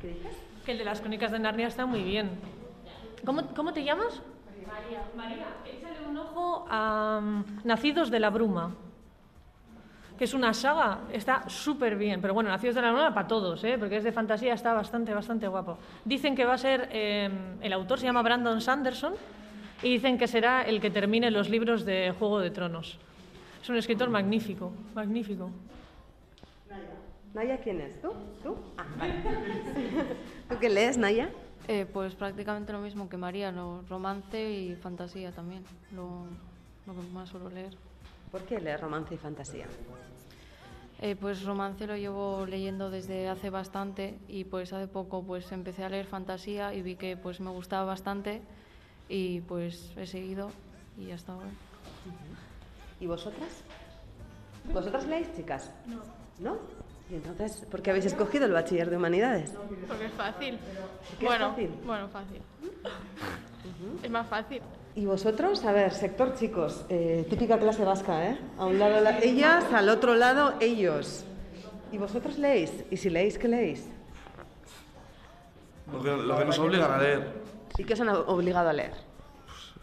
Speaker 8: ¿Qué dices?
Speaker 5: Que el de las crónicas de Narnia está muy bien. ¿Cómo, cómo te llamas? María. María, échale un ojo a mm, Nacidos de la Bruma, que es una saga, está súper bien, pero bueno, Nacidos de la Bruma para todos, ¿eh? porque es de fantasía, está bastante, bastante guapo. Dicen que va a ser, eh, el autor se llama Brandon Sanderson, y dicen que será el que termine los libros de Juego de Tronos. Es un escritor magnífico, magnífico.
Speaker 8: Naya, ¿quién es? ¿Tú? ¿Tú? Ah, vale. ¿Tú qué lees, Naya?
Speaker 9: Eh, pues prácticamente lo mismo que María, lo romance y fantasía también, lo, lo que más suelo leer.
Speaker 8: ¿Por qué lees romance y fantasía?
Speaker 9: Eh, pues romance lo llevo leyendo desde hace bastante y pues hace poco pues empecé a leer fantasía y vi que pues me gustaba bastante y pues he seguido y ya está ahora.
Speaker 8: ¿Y vosotras? ¿Vosotras leéis, chicas? No. ¿No? ¿Y entonces por qué habéis escogido el bachiller de humanidades?
Speaker 6: Porque es fácil.
Speaker 8: qué es
Speaker 6: bueno,
Speaker 8: fácil?
Speaker 6: bueno, fácil. Es más fácil.
Speaker 8: ¿Y vosotros? A ver, sector chicos, eh, típica clase vasca, ¿eh? A un lado la- ellas, al otro lado ellos. ¿Y vosotros leéis? ¿Y si leéis, qué leéis?
Speaker 7: Lo que, lo que nos obligan a leer.
Speaker 8: ¿Y qué os han obligado a leer?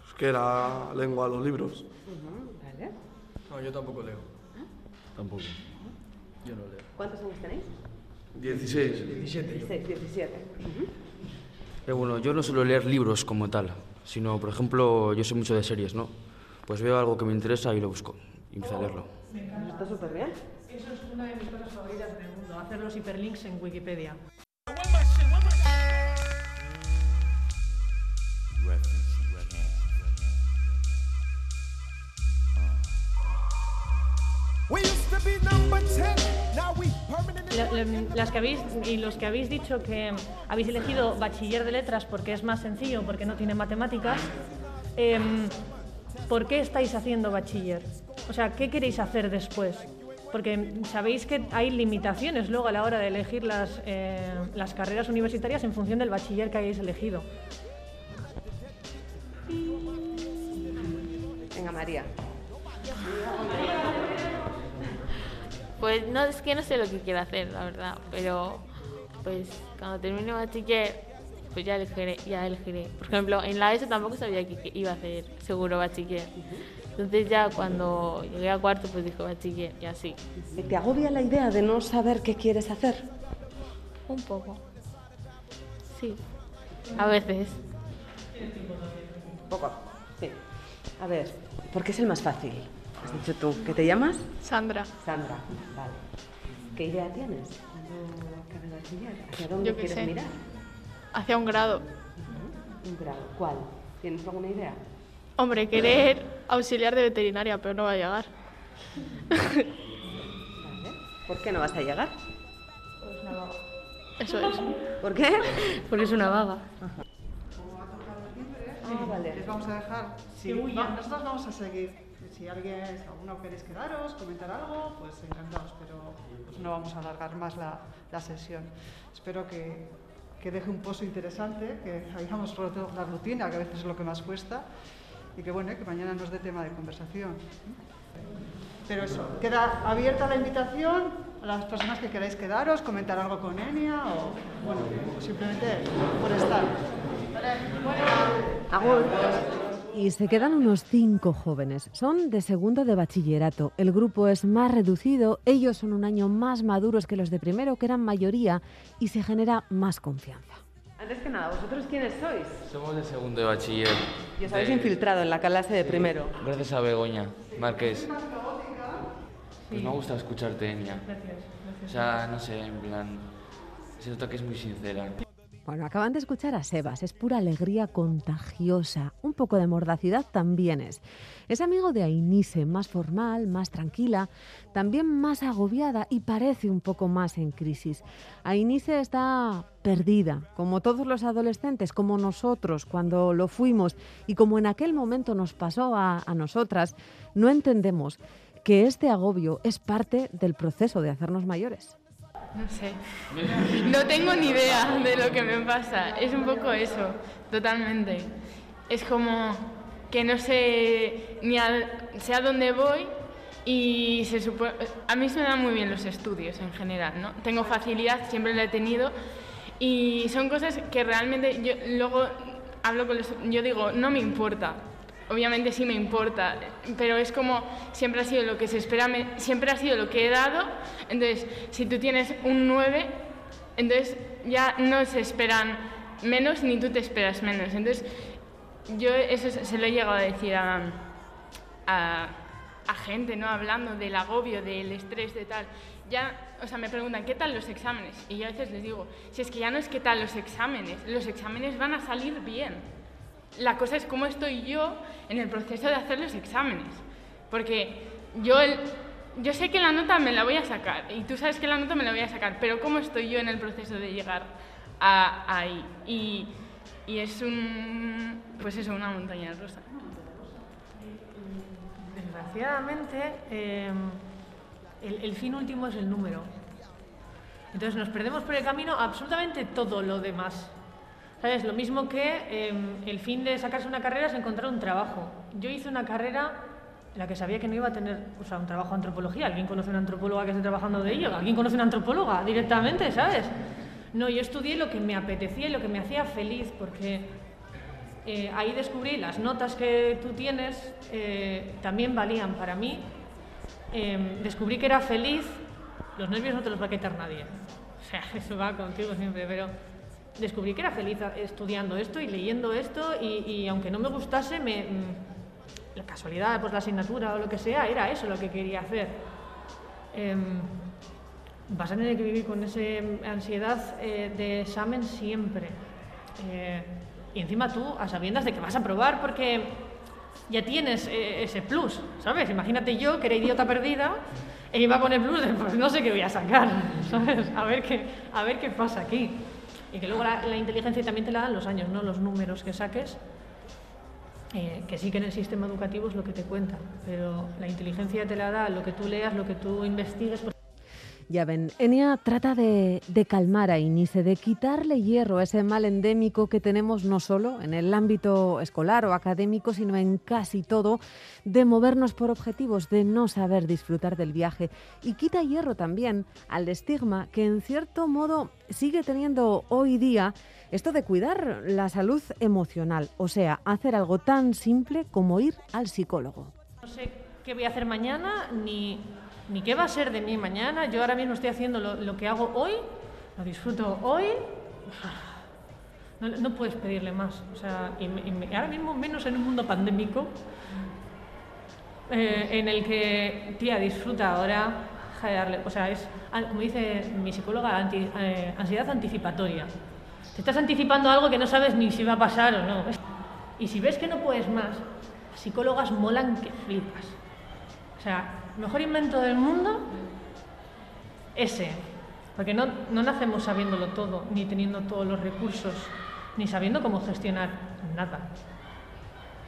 Speaker 7: Es que era lengua, los libros.
Speaker 8: Vale.
Speaker 10: No, yo tampoco leo.
Speaker 11: Tampoco.
Speaker 10: Yo no leo.
Speaker 8: ¿Cuántos años tenéis?
Speaker 7: 16.
Speaker 10: 17 yo.
Speaker 8: 16, 17.
Speaker 12: Eh, bueno, yo no suelo leer libros como tal, sino, por ejemplo, yo sé mucho de series, ¿no? Pues veo algo que me interesa y lo busco y empiezo a leerlo.
Speaker 8: Está súper bien.
Speaker 5: Eso es una de mis cosas favoritas del mundo, hacer los hiperlinks en Wikipedia.
Speaker 13: We used to be number 10,
Speaker 5: las que habéis y los que habéis dicho que habéis elegido bachiller de letras porque es más sencillo, porque no tiene matemáticas, em, ¿por qué estáis haciendo bachiller? O sea, ¿qué queréis hacer después? Porque sabéis que hay limitaciones luego a la hora de elegir las, eh, las carreras universitarias en función del bachiller que hayáis elegido.
Speaker 8: Venga, María.
Speaker 6: Pues no, es que no sé lo que quiero hacer, la verdad, pero pues cuando termine bachiller, pues ya elegiré, ya elegiré. Por ejemplo, en la ESO tampoco sabía que, iba a hacer seguro bachiller. Entonces ya cuando llegué a cuarto, pues dije bachiller y así.
Speaker 8: ¿Te agobia la idea de no saber qué quieres hacer?
Speaker 6: Un poco. Sí. A veces.
Speaker 8: Poco. Sí. A ver, ¿por qué es el más fácil? Has dicho tú. ¿Qué te llamas?
Speaker 14: Sandra.
Speaker 8: Sandra. Vale. ¿Qué idea tienes cuando acabes bachiller? ¿Hacia dónde
Speaker 14: Yo qué
Speaker 8: quieres
Speaker 14: sé.
Speaker 8: mirar?
Speaker 14: Hacia un grado.
Speaker 8: Un grado. ¿Cuál? ¿Tienes alguna idea?
Speaker 14: Hombre, querer auxiliar de veterinaria, pero no va a llegar.
Speaker 8: Vale. ¿Por qué no vas a llegar?
Speaker 14: Eso es.
Speaker 8: ¿Por qué?
Speaker 9: Porque es una vaga.
Speaker 8: Ah, vale.
Speaker 4: Les vamos a dejar. Sí, va- nosotros vamos a seguir. Si alguien, si alguno queréis quedaros, comentar algo, pues encantados, pero pues no vamos a alargar más la, la sesión. Espero que, que deje un pozo interesante, que hayamos roto la rutina, que a veces es lo que más cuesta, y que bueno, que mañana nos dé tema de conversación. Pero eso, queda abierta la invitación a las personas que queráis quedaros, comentar algo con Enia o, bueno, simplemente por estar.
Speaker 1: Agur. Y se quedan unos cinco jóvenes. Son de segundo de bachillerato. El grupo es más reducido, ellos son un año más maduros que los de primero, que eran mayoría, y se genera más confianza.
Speaker 8: Antes que nada, ¿vosotros quiénes sois?
Speaker 12: Somos de segundo de bachiller.
Speaker 8: Y os habéis
Speaker 12: De-
Speaker 8: infiltrado en la clase de primero.
Speaker 12: Gracias a Begoña Márquez. Pues me gusta escucharte, Enya. O sea, no sé, en plan. Se nota que es muy sincera.
Speaker 1: Bueno, acaban de escuchar a Sebas, es pura alegría contagiosa, un poco de mordacidad también es. Es amigo de Ainise, más formal, más tranquila, también más agobiada y parece un poco más en crisis. Ainise está perdida, como todos los adolescentes, como nosotros cuando lo fuimos y como en aquel momento nos pasó a, a nosotras, no entendemos que este agobio es parte del proceso de hacernos mayores.
Speaker 14: No sé. No tengo ni idea de lo que me pasa. Es un poco eso, totalmente. Es como que no sé ni a, sé a dónde voy y se. A mí se me dan muy bien los estudios en general, ¿no? Tengo facilidad, siempre la he tenido y son cosas que realmente yo luego hablo con los... Yo digo, no me importa. Obviamente sí me importa, pero es como siempre ha sido lo que se espera, me- siempre ha sido lo que he dado. Entonces, si tú tienes un 9, entonces ya no se esperan menos ni tú te esperas menos. Entonces, yo eso se lo he llegado a decir a, a, a gente, ¿no? Hablando del agobio, del estrés, de tal. Ya, o sea, me preguntan, ¿qué tal los exámenes? Y yo a veces les digo, si es que ya no es qué tal los exámenes, los exámenes van a salir bien. La cosa es cómo estoy yo en el proceso de hacer los exámenes. Porque yo, yo sé que la nota me la voy a sacar y tú sabes que la nota me la voy a sacar, pero cómo estoy yo en el proceso de llegar a, ahí. Y, es un, pues eso, una montaña rusa.
Speaker 5: Desgraciadamente, el, el fin último es el número. Entonces nos perdemos por el camino absolutamente todo lo demás. ¿Sabes? Lo mismo que eh, el fin de sacarse una carrera es encontrar un trabajo. Yo hice una carrera en la que sabía que no iba a tener o sea, un trabajo de antropología. ¿Alguien conoce una antropóloga que esté trabajando de ello? ¿Alguien conoce una antropóloga directamente, sabes? No, yo estudié lo que me apetecía y lo que me hacía feliz, porque eh, ahí descubrí las notas que tú tienes eh, también valían para mí. Eh, descubrí que era feliz. Los nervios no te los va a quitar nadie. O sea, eso va contigo siempre, pero descubrí que era feliz estudiando esto y leyendo esto y, y aunque no me gustase, me, mm, la casualidad, pues la asignatura o lo que sea, era eso lo que quería hacer. Em, vas a tener que vivir con esa ansiedad eh, de examen siempre. Eh, y encima tú, a sabiendas de que vas a probar porque ya tienes eh, ese plus, ¿sabes? Imagínate yo, que era idiota perdida, e iba con el plus de, pues no sé qué voy a sacar, ¿sabes? A ver qué, a ver qué pasa aquí. Y que luego la, inteligencia también te la dan los años, ¿no? Los números que saques, eh, que sí que en el sistema educativo es lo que te cuenta, pero la inteligencia te la da lo que tú leas, lo que tú investigues.
Speaker 1: Ya ven, Enia trata de, de calmar a Inise, de quitarle hierro a ese mal endémico que tenemos no solo en el ámbito escolar o académico, sino en casi todo, de movernos por objetivos, de no saber disfrutar del viaje. Y quita hierro también al estigma que en cierto modo sigue teniendo hoy día esto de cuidar la salud emocional, o sea, hacer algo tan simple como ir al psicólogo.
Speaker 5: No sé qué voy a hacer mañana, ni, ni qué va a ser de mí mañana. Yo ahora mismo estoy haciendo lo, lo que hago hoy, lo disfruto hoy. No, no puedes pedirle más. O sea, y, y ahora mismo menos en un mundo pandémico, eh, en el que, tía, disfruta ahora. deja de darle- o sea, es, como dice mi psicóloga, anti- eh, ansiedad anticipatoria. Te estás anticipando algo que no sabes ni si va a pasar o no. Y si ves que no puedes más, psicólogas molan que flipas. O sea, mejor invento del mundo, ese. Porque no, no nacemos sabiéndolo todo, ni teniendo todos los recursos, ni sabiendo cómo gestionar nada.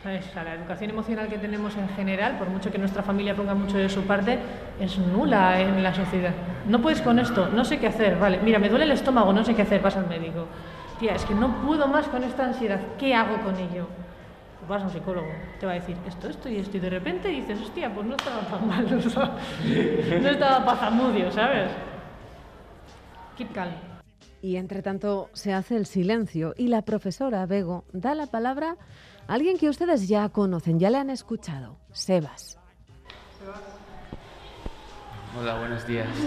Speaker 5: ¿Sabes? O sea, la educación emocional que tenemos en general, por mucho que nuestra familia ponga mucho de su parte, es nula en la sociedad. No puedes con esto, no sé qué hacer, vale, mira, me duele el estómago, no sé qué hacer, vas al médico. Tía, es que no puedo más con esta ansiedad, ¿qué hago con ello? Vas a un psicólogo, te va a decir esto, esto y esto, y de repente dices, hostia, pues no estaba tan mal, no estaba, no estaba pazamudio, ¿sabes? Keep calm.
Speaker 1: Y entre tanto se hace el silencio y la profesora Bego da la palabra a alguien que ustedes ya conocen, ya le han escuchado, Sebas.
Speaker 15: Hola, buenos días.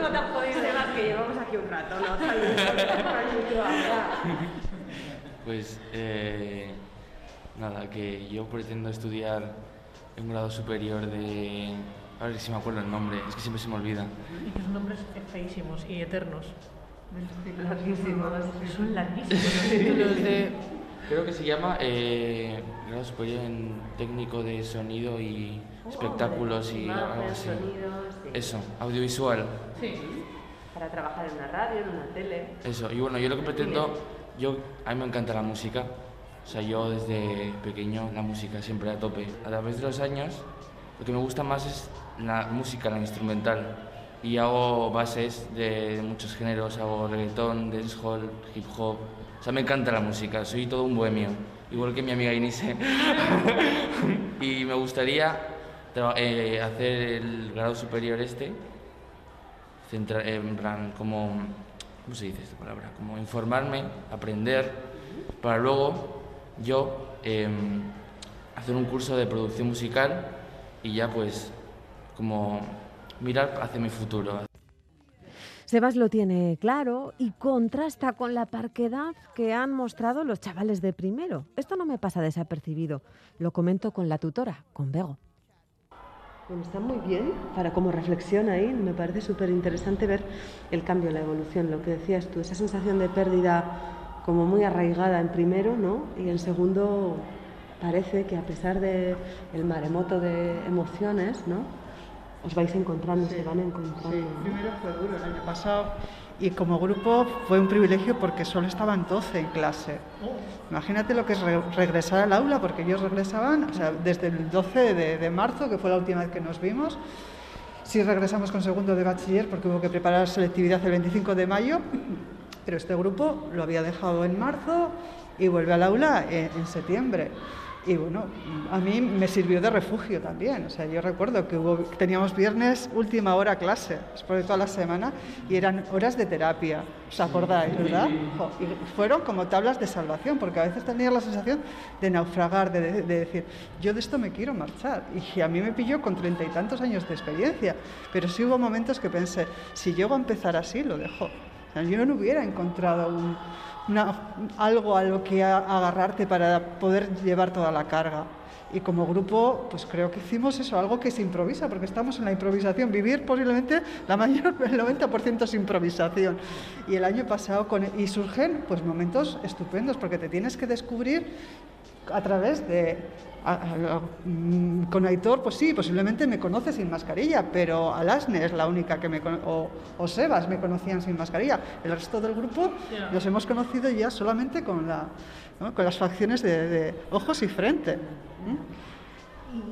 Speaker 8: no te has podido Sebas, que llevamos aquí un rato, ¿no?
Speaker 15: Pues eh, nada, que yo pretendo estudiar en un grado superior de... A ver si me acuerdo el nombre, es que siempre se me olvida.
Speaker 5: Y que son nombres feísimos y eternos.
Speaker 8: Larguísimos.
Speaker 5: Son larguísimos los títulos de...
Speaker 15: Creo que se llama eh, grado superior en técnico de sonido y espectáculos y algo así. Eso, audiovisual.
Speaker 8: Sí. Para trabajar en una radio, en una tele.
Speaker 15: Eso, y bueno, yo lo que pretendo, yo, a mí me encanta la música, o sea, yo desde pequeño la música siempre a tope. A través de los años, lo que me gusta más es la música, la instrumental, y hago bases de muchos géneros, hago reggaetón, dancehall, hip hop, o sea, me encanta la música, soy todo un bohemio, igual que mi amiga Inise. y me gustaría eh, hacer el grado superior este, centra- eh, en plan, como, ¿cómo se dice esta palabra? Como informarme, aprender, para luego yo em, hacer un curso de producción musical y ya pues como mirar hacia mi futuro.
Speaker 1: Sebas lo tiene claro y contrasta con la parquedad que han mostrado los chavales de primero. Esto no me pasa desapercibido. Lo comento con la tutora, con Bego.
Speaker 8: Bueno, está muy bien para como reflexión ahí. Me parece súper interesante ver el cambio, la evolución, lo que decías tú, esa sensación de pérdida como muy arraigada en primero, ¿no? Y en segundo parece que a pesar de el maremoto de emociones, ¿no? Os vais encontrando, se van encontrando.
Speaker 4: Sí, primero fue duro el año pasado y como grupo fue un privilegio porque solo estaban 12 en clase. Imagínate lo que es re- regresar al aula, porque ellos regresaban, o sea, desde el 12 de, de marzo, que fue la última vez que nos vimos. Sí regresamos con segundo de bachiller porque hubo que preparar selectividad el 25 de mayo, pero este grupo lo había dejado en marzo y vuelve al aula en, en septiembre. Y bueno, a mí me sirvió de refugio también. O sea, yo recuerdo que hubo, teníamos viernes última hora clase, después de toda la semana, y eran horas de terapia. ¿Os acordáis, verdad? Y fueron como tablas de salvación, porque a veces tenía la sensación de naufragar, de, de- de decir, yo de esto me quiero marchar. Y a mí me pilló con treinta y tantos años de experiencia. Pero sí hubo momentos que pensé, si llego a empezar así, lo dejo. O sea, yo no hubiera encontrado un, algo a lo que agarrarte para poder llevar toda la carga. Y como grupo, pues creo que hicimos eso, algo que se improvisa, porque estamos en la improvisación. Vivir posiblemente la mayor, el 90% es improvisación. Y el año pasado, con, y surgen pues momentos estupendos, porque te tienes que descubrir a través de... a- a- mm, con Aitor, pues sí, posiblemente me conoce sin mascarilla, pero Alasne es la única que me conoce, o, o Sebas me conocían sin mascarilla. El resto del grupo
Speaker 5: Ya.
Speaker 4: nos hemos conocido ya solamente con, la, ¿no? con las facciones de, de ojos y frente. ¿Mm?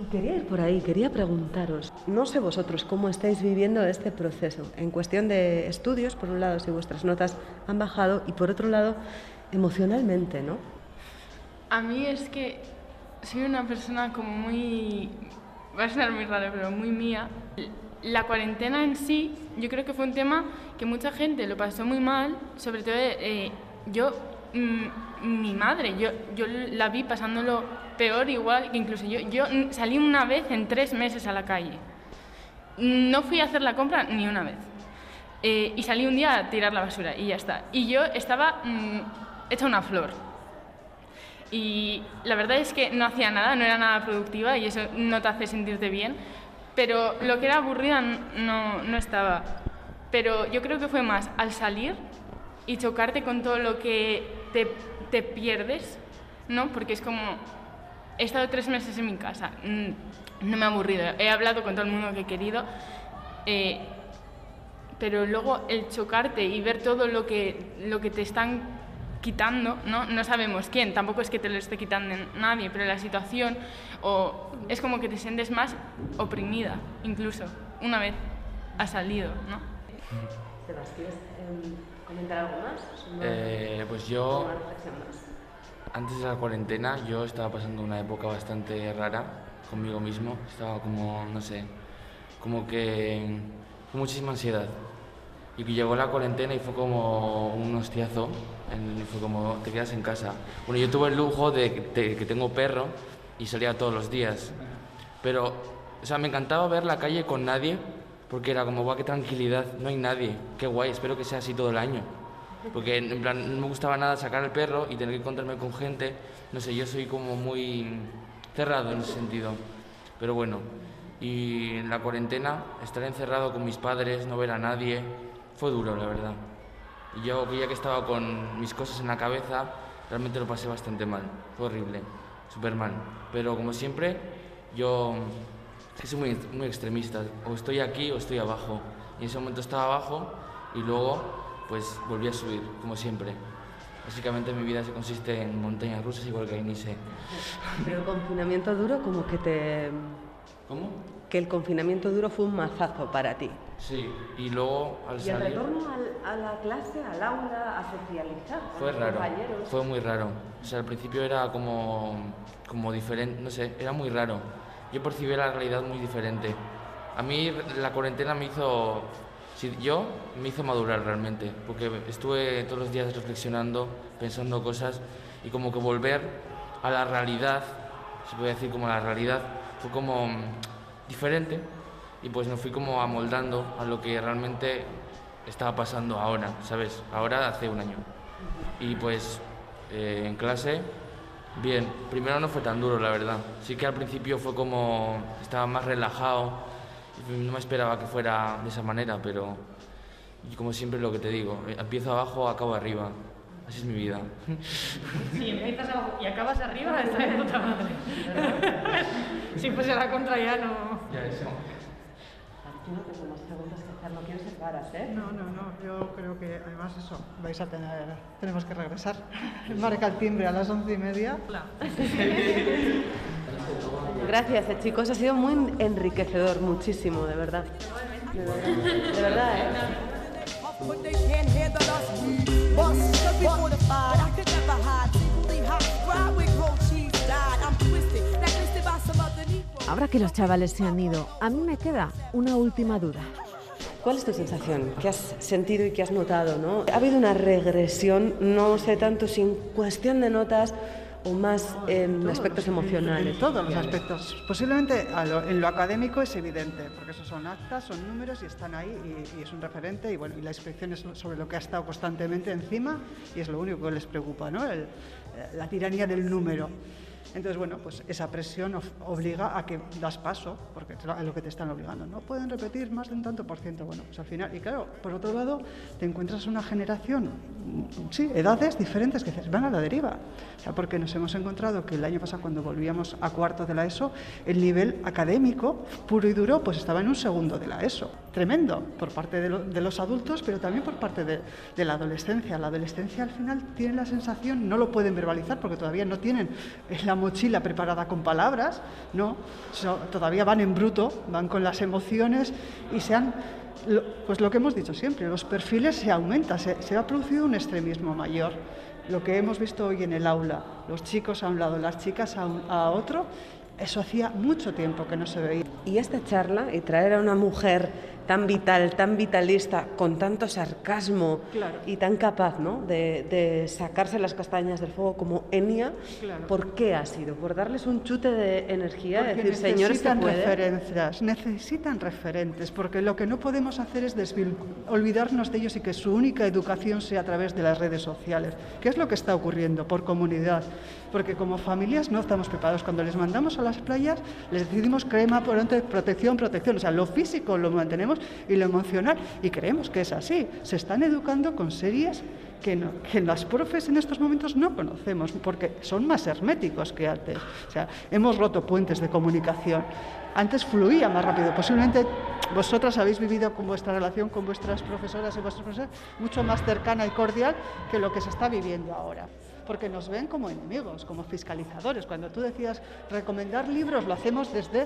Speaker 8: Y quería ir por ahí, quería preguntaros, no sé vosotros cómo estáis viviendo este proceso, en cuestión de estudios, por un lado, si vuestras notas han bajado, y por otro lado, emocionalmente, ¿no?
Speaker 14: A mí es que soy una persona como muy... Va a sonar muy raro, pero muy mía. La cuarentena en sí, yo creo que fue un tema que mucha gente lo pasó muy mal, sobre todo eh, yo, mm, mi madre, yo, yo la vi pasándolo peor igual que incluso yo. Yo salí una vez en tres meses a la calle. No fui a hacer la compra ni una vez. Eh, y salí un día a tirar la basura y ya está. Y yo estaba mm, hecha una flor. Y la verdad es que no hacía nada, no era nada productiva y eso no te hace sentirte bien. Pero lo que era aburrida no, no estaba. Pero yo creo que fue más al salir y chocarte con todo lo que te, te pierdes, ¿no? Porque es como, he estado tres meses en mi casa, mm, no me he aburrido, he hablado con todo el mundo que he querido, eh, pero luego el chocarte y ver todo lo que, lo que te están quitando, ¿no? No sabemos quién, tampoco es que te lo esté quitando nadie, pero la situación, o es como que te sientes más oprimida, incluso, una vez has salido, ¿no?
Speaker 8: Sebas, ¿quieres em, comentar algo más?
Speaker 15: Eh, pues yo, antes de la cuarentena yo estaba pasando una época bastante rara conmigo mismo. Estaba como, no sé, como que con muchísima ansiedad. Y que llegó la cuarentena y fue como un hostiazo. En- fue como, te quedas en casa. Bueno, yo tuve el lujo de de que tengo perro y salía todos los días. Pero, o sea, me encantaba ver la calle con nadie porque era como, guau, qué tranquilidad, no hay nadie. Qué guay, espero que sea así todo el año. Porque en plan, no me gustaba nada sacar al perro y tener que encontrarme con gente. No sé, yo soy como muy cerrado en ese sentido. Pero bueno, y en la cuarentena, estar encerrado con mis padres, no ver a nadie, fue duro, la verdad. Y yo, ya que estaba con mis cosas en la cabeza, realmente lo pasé bastante mal. Fue horrible, súper mal. Pero como siempre, yo soy muy, muy extremista. O estoy aquí o estoy abajo. Y en ese momento estaba abajo y luego pues volví a subir, como siempre. Básicamente mi vida se consiste en montañas rusas igual que Inise.
Speaker 8: Pero confinamiento duro como que te...
Speaker 15: ¿Cómo?
Speaker 8: Que el confinamiento duro fue un mazazo para ti.
Speaker 15: Sí, y luego al
Speaker 8: Y el
Speaker 15: salir...
Speaker 8: retorno al- a la clase, al aula, a socializar con
Speaker 15: Fue
Speaker 8: los
Speaker 15: raro,
Speaker 8: compañeros.
Speaker 15: fue muy raro. O sea, al principio era como, como diferente, no sé, era muy raro. Yo percibí la realidad muy diferente. A mí la cuarentena me hizo, sí, yo me hizo madurar realmente, porque estuve todos los días reflexionando, pensando cosas y como que volver a la realidad, se puede decir como la realidad, fue como diferente y pues me fui como amoldando a lo que realmente estaba pasando ahora, ¿sabes? Ahora hace un año. Y pues eh, en clase, bien, primero no fue tan duro, la verdad. Sí que al principio fue como, estaba más relajado, no me esperaba que fuera de esa manera, pero como siempre lo que te digo, eh, empiezo abajo, acabo arriba. Así es mi vida.
Speaker 5: Si empiezas abajo y acabas arriba, está de puta madre. si fuese la contra ya no...
Speaker 15: Ya, eso.
Speaker 8: Yo no tengo más preguntas que hacer, no quiero ser raras, ¿eh?
Speaker 4: No, no, no. Yo creo que además eso, vais a tener, tenemos que regresar. Marca el timbre a las once y media.
Speaker 8: Gracias, eh, chicos. Ha sido muy enriquecedor, muchísimo, de verdad. De verdad, de verdad, ¿eh?
Speaker 1: Ahora que los chavales se han ido, a mí me queda una última duda.
Speaker 8: ¿Cuál es tu sensación? ¿Qué has sentido y qué has notado? ¿no? ¿Ha habido una regresión, no sé tanto si en cuestión de notas o más en aspectos emocionales?
Speaker 4: En todos los aspectos. Posiblemente a lo- en lo académico es evidente, porque esos son actas, son números y están ahí y, y es un referente y bueno, y la inspección es sobre lo que ha estado constantemente encima y es lo único que les preocupa, ¿no? El- eh, la tiranía del número. Entonces, bueno, pues esa presión obliga a que das paso, porque es lo que te están obligando. No pueden repetir más de un tanto por ciento. Bueno, pues al final, y claro, por otro lado, te encuentras una generación, sí, edades diferentes que van a la deriva. O sea, porque nos hemos encontrado que el año pasado, cuando volvíamos a cuarto de la ESO, el nivel académico puro y duro, pues estaba en un segundo de la ESO. Tremendo, por parte de, lo- de los adultos, pero también por parte de, de la adolescencia. La adolescencia al final tiene la sensación, no lo pueden verbalizar porque todavía no tienen la mochila preparada con palabras, no, todavía van en bruto, van con las emociones y se han, pues lo que hemos dicho siempre, los perfiles se aumentan, se, se ha producido un extremismo mayor. Lo que hemos visto hoy en el aula, los chicos a un lado, las chicas a, un- a otro, eso hacía mucho tiempo que no se veía.
Speaker 8: Y esta charla y traer a una mujer tan vital, tan vitalista, con tanto sarcasmo
Speaker 4: Claro.
Speaker 8: y tan capaz ¿no? de, de sacarse las castañas del fuego como Enia,
Speaker 4: Claro.
Speaker 8: ¿por qué ha sido? ¿Por darles un chute de energía?
Speaker 4: Porque
Speaker 8: decir, señores, se
Speaker 4: necesitan referencias, necesitan referentes, porque lo que no podemos hacer es olvidarnos de ellos y que su única educación sea a través de las redes sociales, que es lo que está ocurriendo por comunidad. Porque como familias no estamos preparados. Cuando les mandamos a las playas, les decidimos crema, prote- protección, protección. O sea, lo físico lo mantenemos y lo emocional. Y creemos que es así. Se están educando con series que, no- que las profes en estos momentos no conocemos, porque son más herméticos que antes. O sea, hemos roto puentes de comunicación. Antes fluía más rápido. Posiblemente vosotras habéis vivido con vuestra relación con vuestras profesoras y vuestros profesores mucho más cercana y cordial que lo que se está viviendo ahora. Porque nos ven como enemigos, como fiscalizadores. Cuando tú decías recomendar libros, lo hacemos desde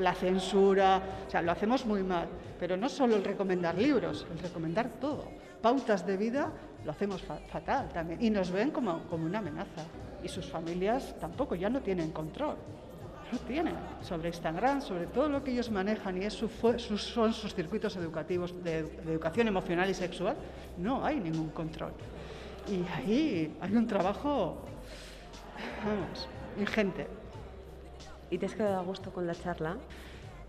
Speaker 4: la censura, o sea, lo hacemos muy mal. Pero no solo el recomendar libros, el recomendar todo pautas de vida, lo hacemos fatal también. Y nos ven como, como una amenaza. Y sus familias tampoco, ya no tienen control. No tienen sobre Instagram, sobre todo lo que ellos manejan y es su, son sus circuitos educativos de, de educación emocional y sexual, no hay ningún control. Y ahí hay un trabajo, vamos, ingente.
Speaker 8: ¿Y te has quedado a gusto con la charla?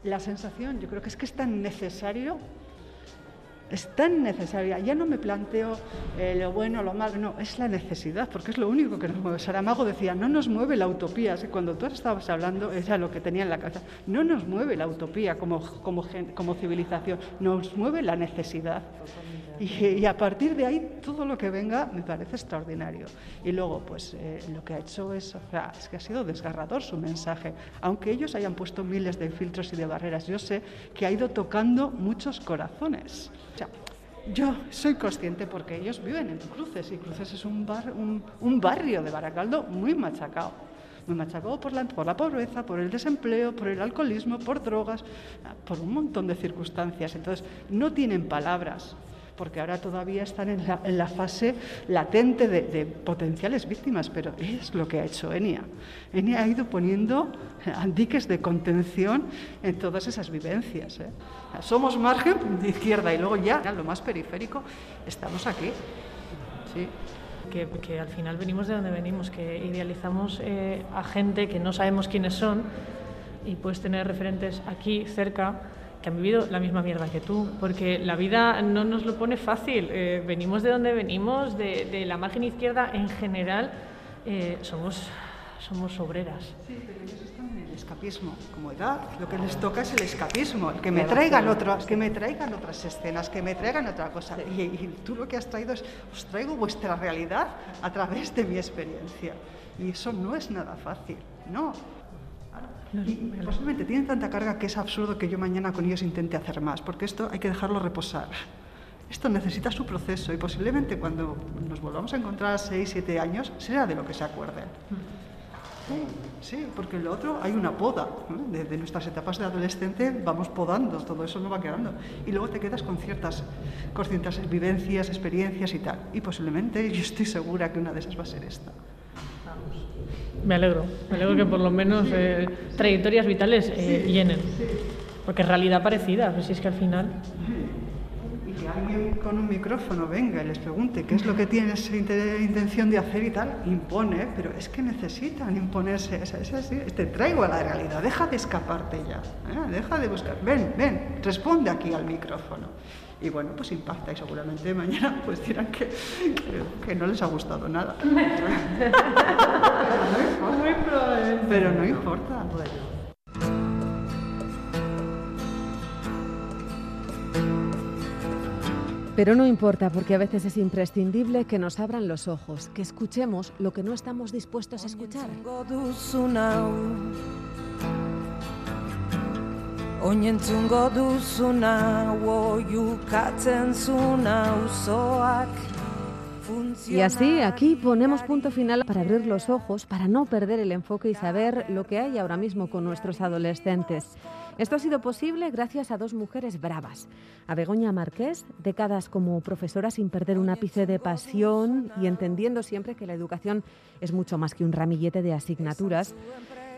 Speaker 4: La sensación, yo creo que es que es tan necesario es tan necesaria. Ya no me planteo eh, lo bueno, lo malo, no, es la necesidad, porque es lo único que nos mueve. Saramago decía, no nos mueve la utopía. cuando tú estabas hablando, era lo que tenía en la cabeza, no nos mueve la utopía como, como, como civilización, nos mueve la necesidad. Y, a partir de ahí todo lo que venga me parece extraordinario. Y luego, pues eh, lo que ha hecho es, o sea, es que ha sido desgarrador su mensaje. Aunque ellos hayan puesto miles de filtros y de barreras, yo sé que ha ido tocando muchos corazones. O sea, yo soy consciente porque ellos viven en Cruces y Cruces es un, un, barrio de Baracaldo muy machacado. Muy machacado por la, por la pobreza, por el desempleo, por el alcoholismo, por drogas, por un montón de circunstancias. Entonces, no tienen palabras porque ahora todavía están en la, fase latente de, potenciales víctimas, pero es lo que ha hecho Enia. Enia ha ido poniendo diques de contención en todas esas vivencias. ¿eh? Somos margen de izquierda y luego ya, lo más periférico, estamos aquí. Sí.
Speaker 5: Que, al final venimos de donde venimos, que idealizamos eh, a gente que no sabemos quiénes son y puedes tener referentes aquí cerca que han vivido la misma mierda que tú, porque la vida no nos lo pone fácil. Eh, venimos de donde venimos, de, la margen izquierda en general, eh, somos, somos obreras.
Speaker 4: Sí, pero ellos están en el escapismo. Como edad, lo que les toca es el escapismo, el que me traigan, otras, que me traigan otras escenas, que me traigan otra cosa. Y, y tú lo que has traído es, os traigo vuestra realidad a través de mi experiencia. Y eso no es nada fácil, no. Y posiblemente tienen tanta carga que es absurdo que yo mañana con ellos intente hacer más, porque esto hay que dejarlo reposar. Esto necesita su proceso y posiblemente cuando nos volvamos a encontrar a 6, 7 años será de lo que se acuerden. Sí, porque lo otro hay una poda. Desde de, nuestras etapas de adolescente vamos podando, todo eso no va quedando. Y luego te quedas con ciertas, con ciertas vivencias, experiencias y tal. Y posiblemente yo estoy segura que una de esas va a ser esta.
Speaker 5: Me alegro, me alegro que por lo menos eh, trayectorias vitales eh, llenen, porque es realidad parecida, pues si es que al final...
Speaker 4: Y que alguien con un micrófono venga y les pregunte qué es lo que tienes intención de hacer y tal, impone, pero es que necesitan imponerse, es, es así, te traigo a la realidad, deja de escaparte ya, ¿eh? deja de buscar, ven, ven, responde aquí al micrófono y bueno, pues impacta y seguramente mañana pues dirán que, que, no les ha gustado nada. Pero no importa.
Speaker 1: Pero no importa porque a veces es imprescindible que nos abran los ojos, que escuchemos lo que no estamos dispuestos a escuchar. Y así aquí ponemos punto final para abrir los ojos, para no perder el enfoque y saber lo que hay ahora mismo con nuestros adolescentes. Esto ha sido posible gracias a dos mujeres bravas. A Begoña Marqués, décadas como profesora sin perder un ápice de pasión y entendiendo siempre que la educación es mucho más que un ramillete de asignaturas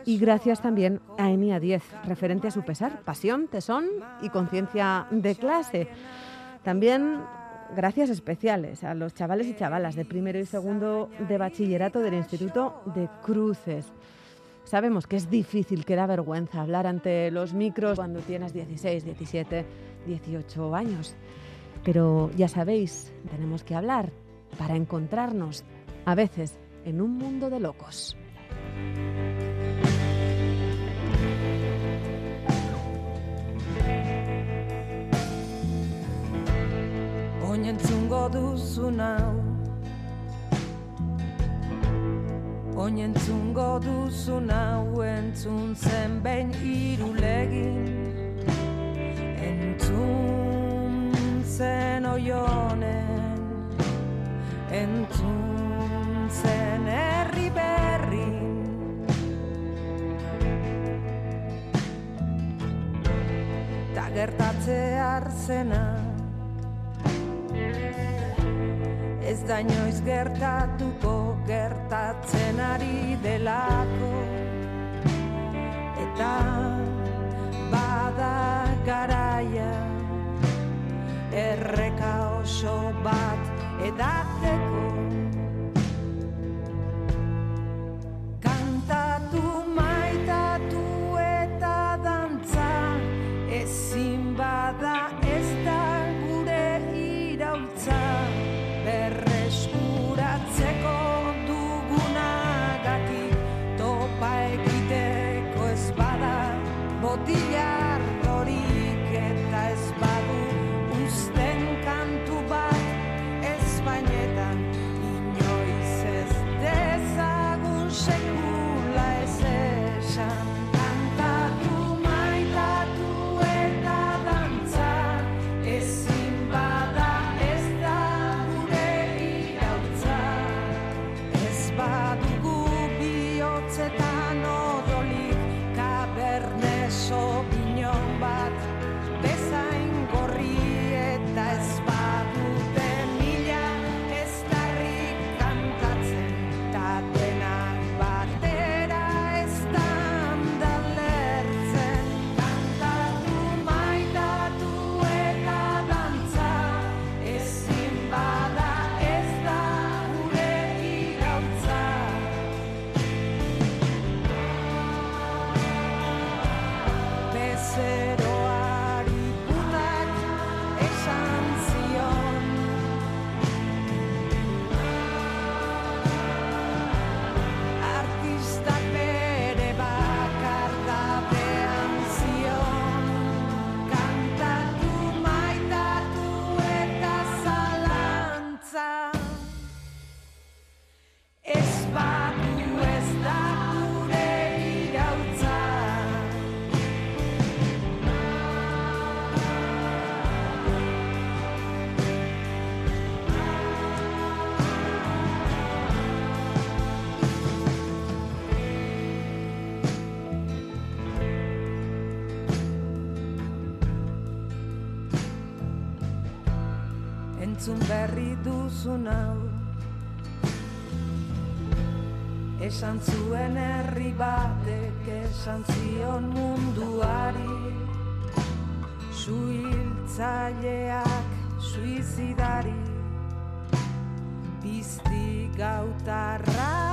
Speaker 1: y gracias también a Enia 10, referente a su pesar, pasión, tesón y conciencia de clase. También gracias especiales a los chavales y chavalas de primero y segundo de bachillerato del Instituto de Cruces. Sabemos que es difícil, que da vergüenza hablar ante los micros cuando tienes 16, 17, 18 años. Pero ya sabéis, tenemos que hablar para encontrarnos, a veces, en un mundo de locos. Duzu nau Oinentzungo duzu nau Entzun zen behin irulegin Entzun zen oionen Entzun zen herri berri Ta gertatze arzena
Speaker 16: ez da noiz gertatuko gertatzen ari delako. Eta bada garaia erreka oso bat edateko kantatu know. batek esan zion munduari. Suiltzaileak suizidari Bizti gautarrak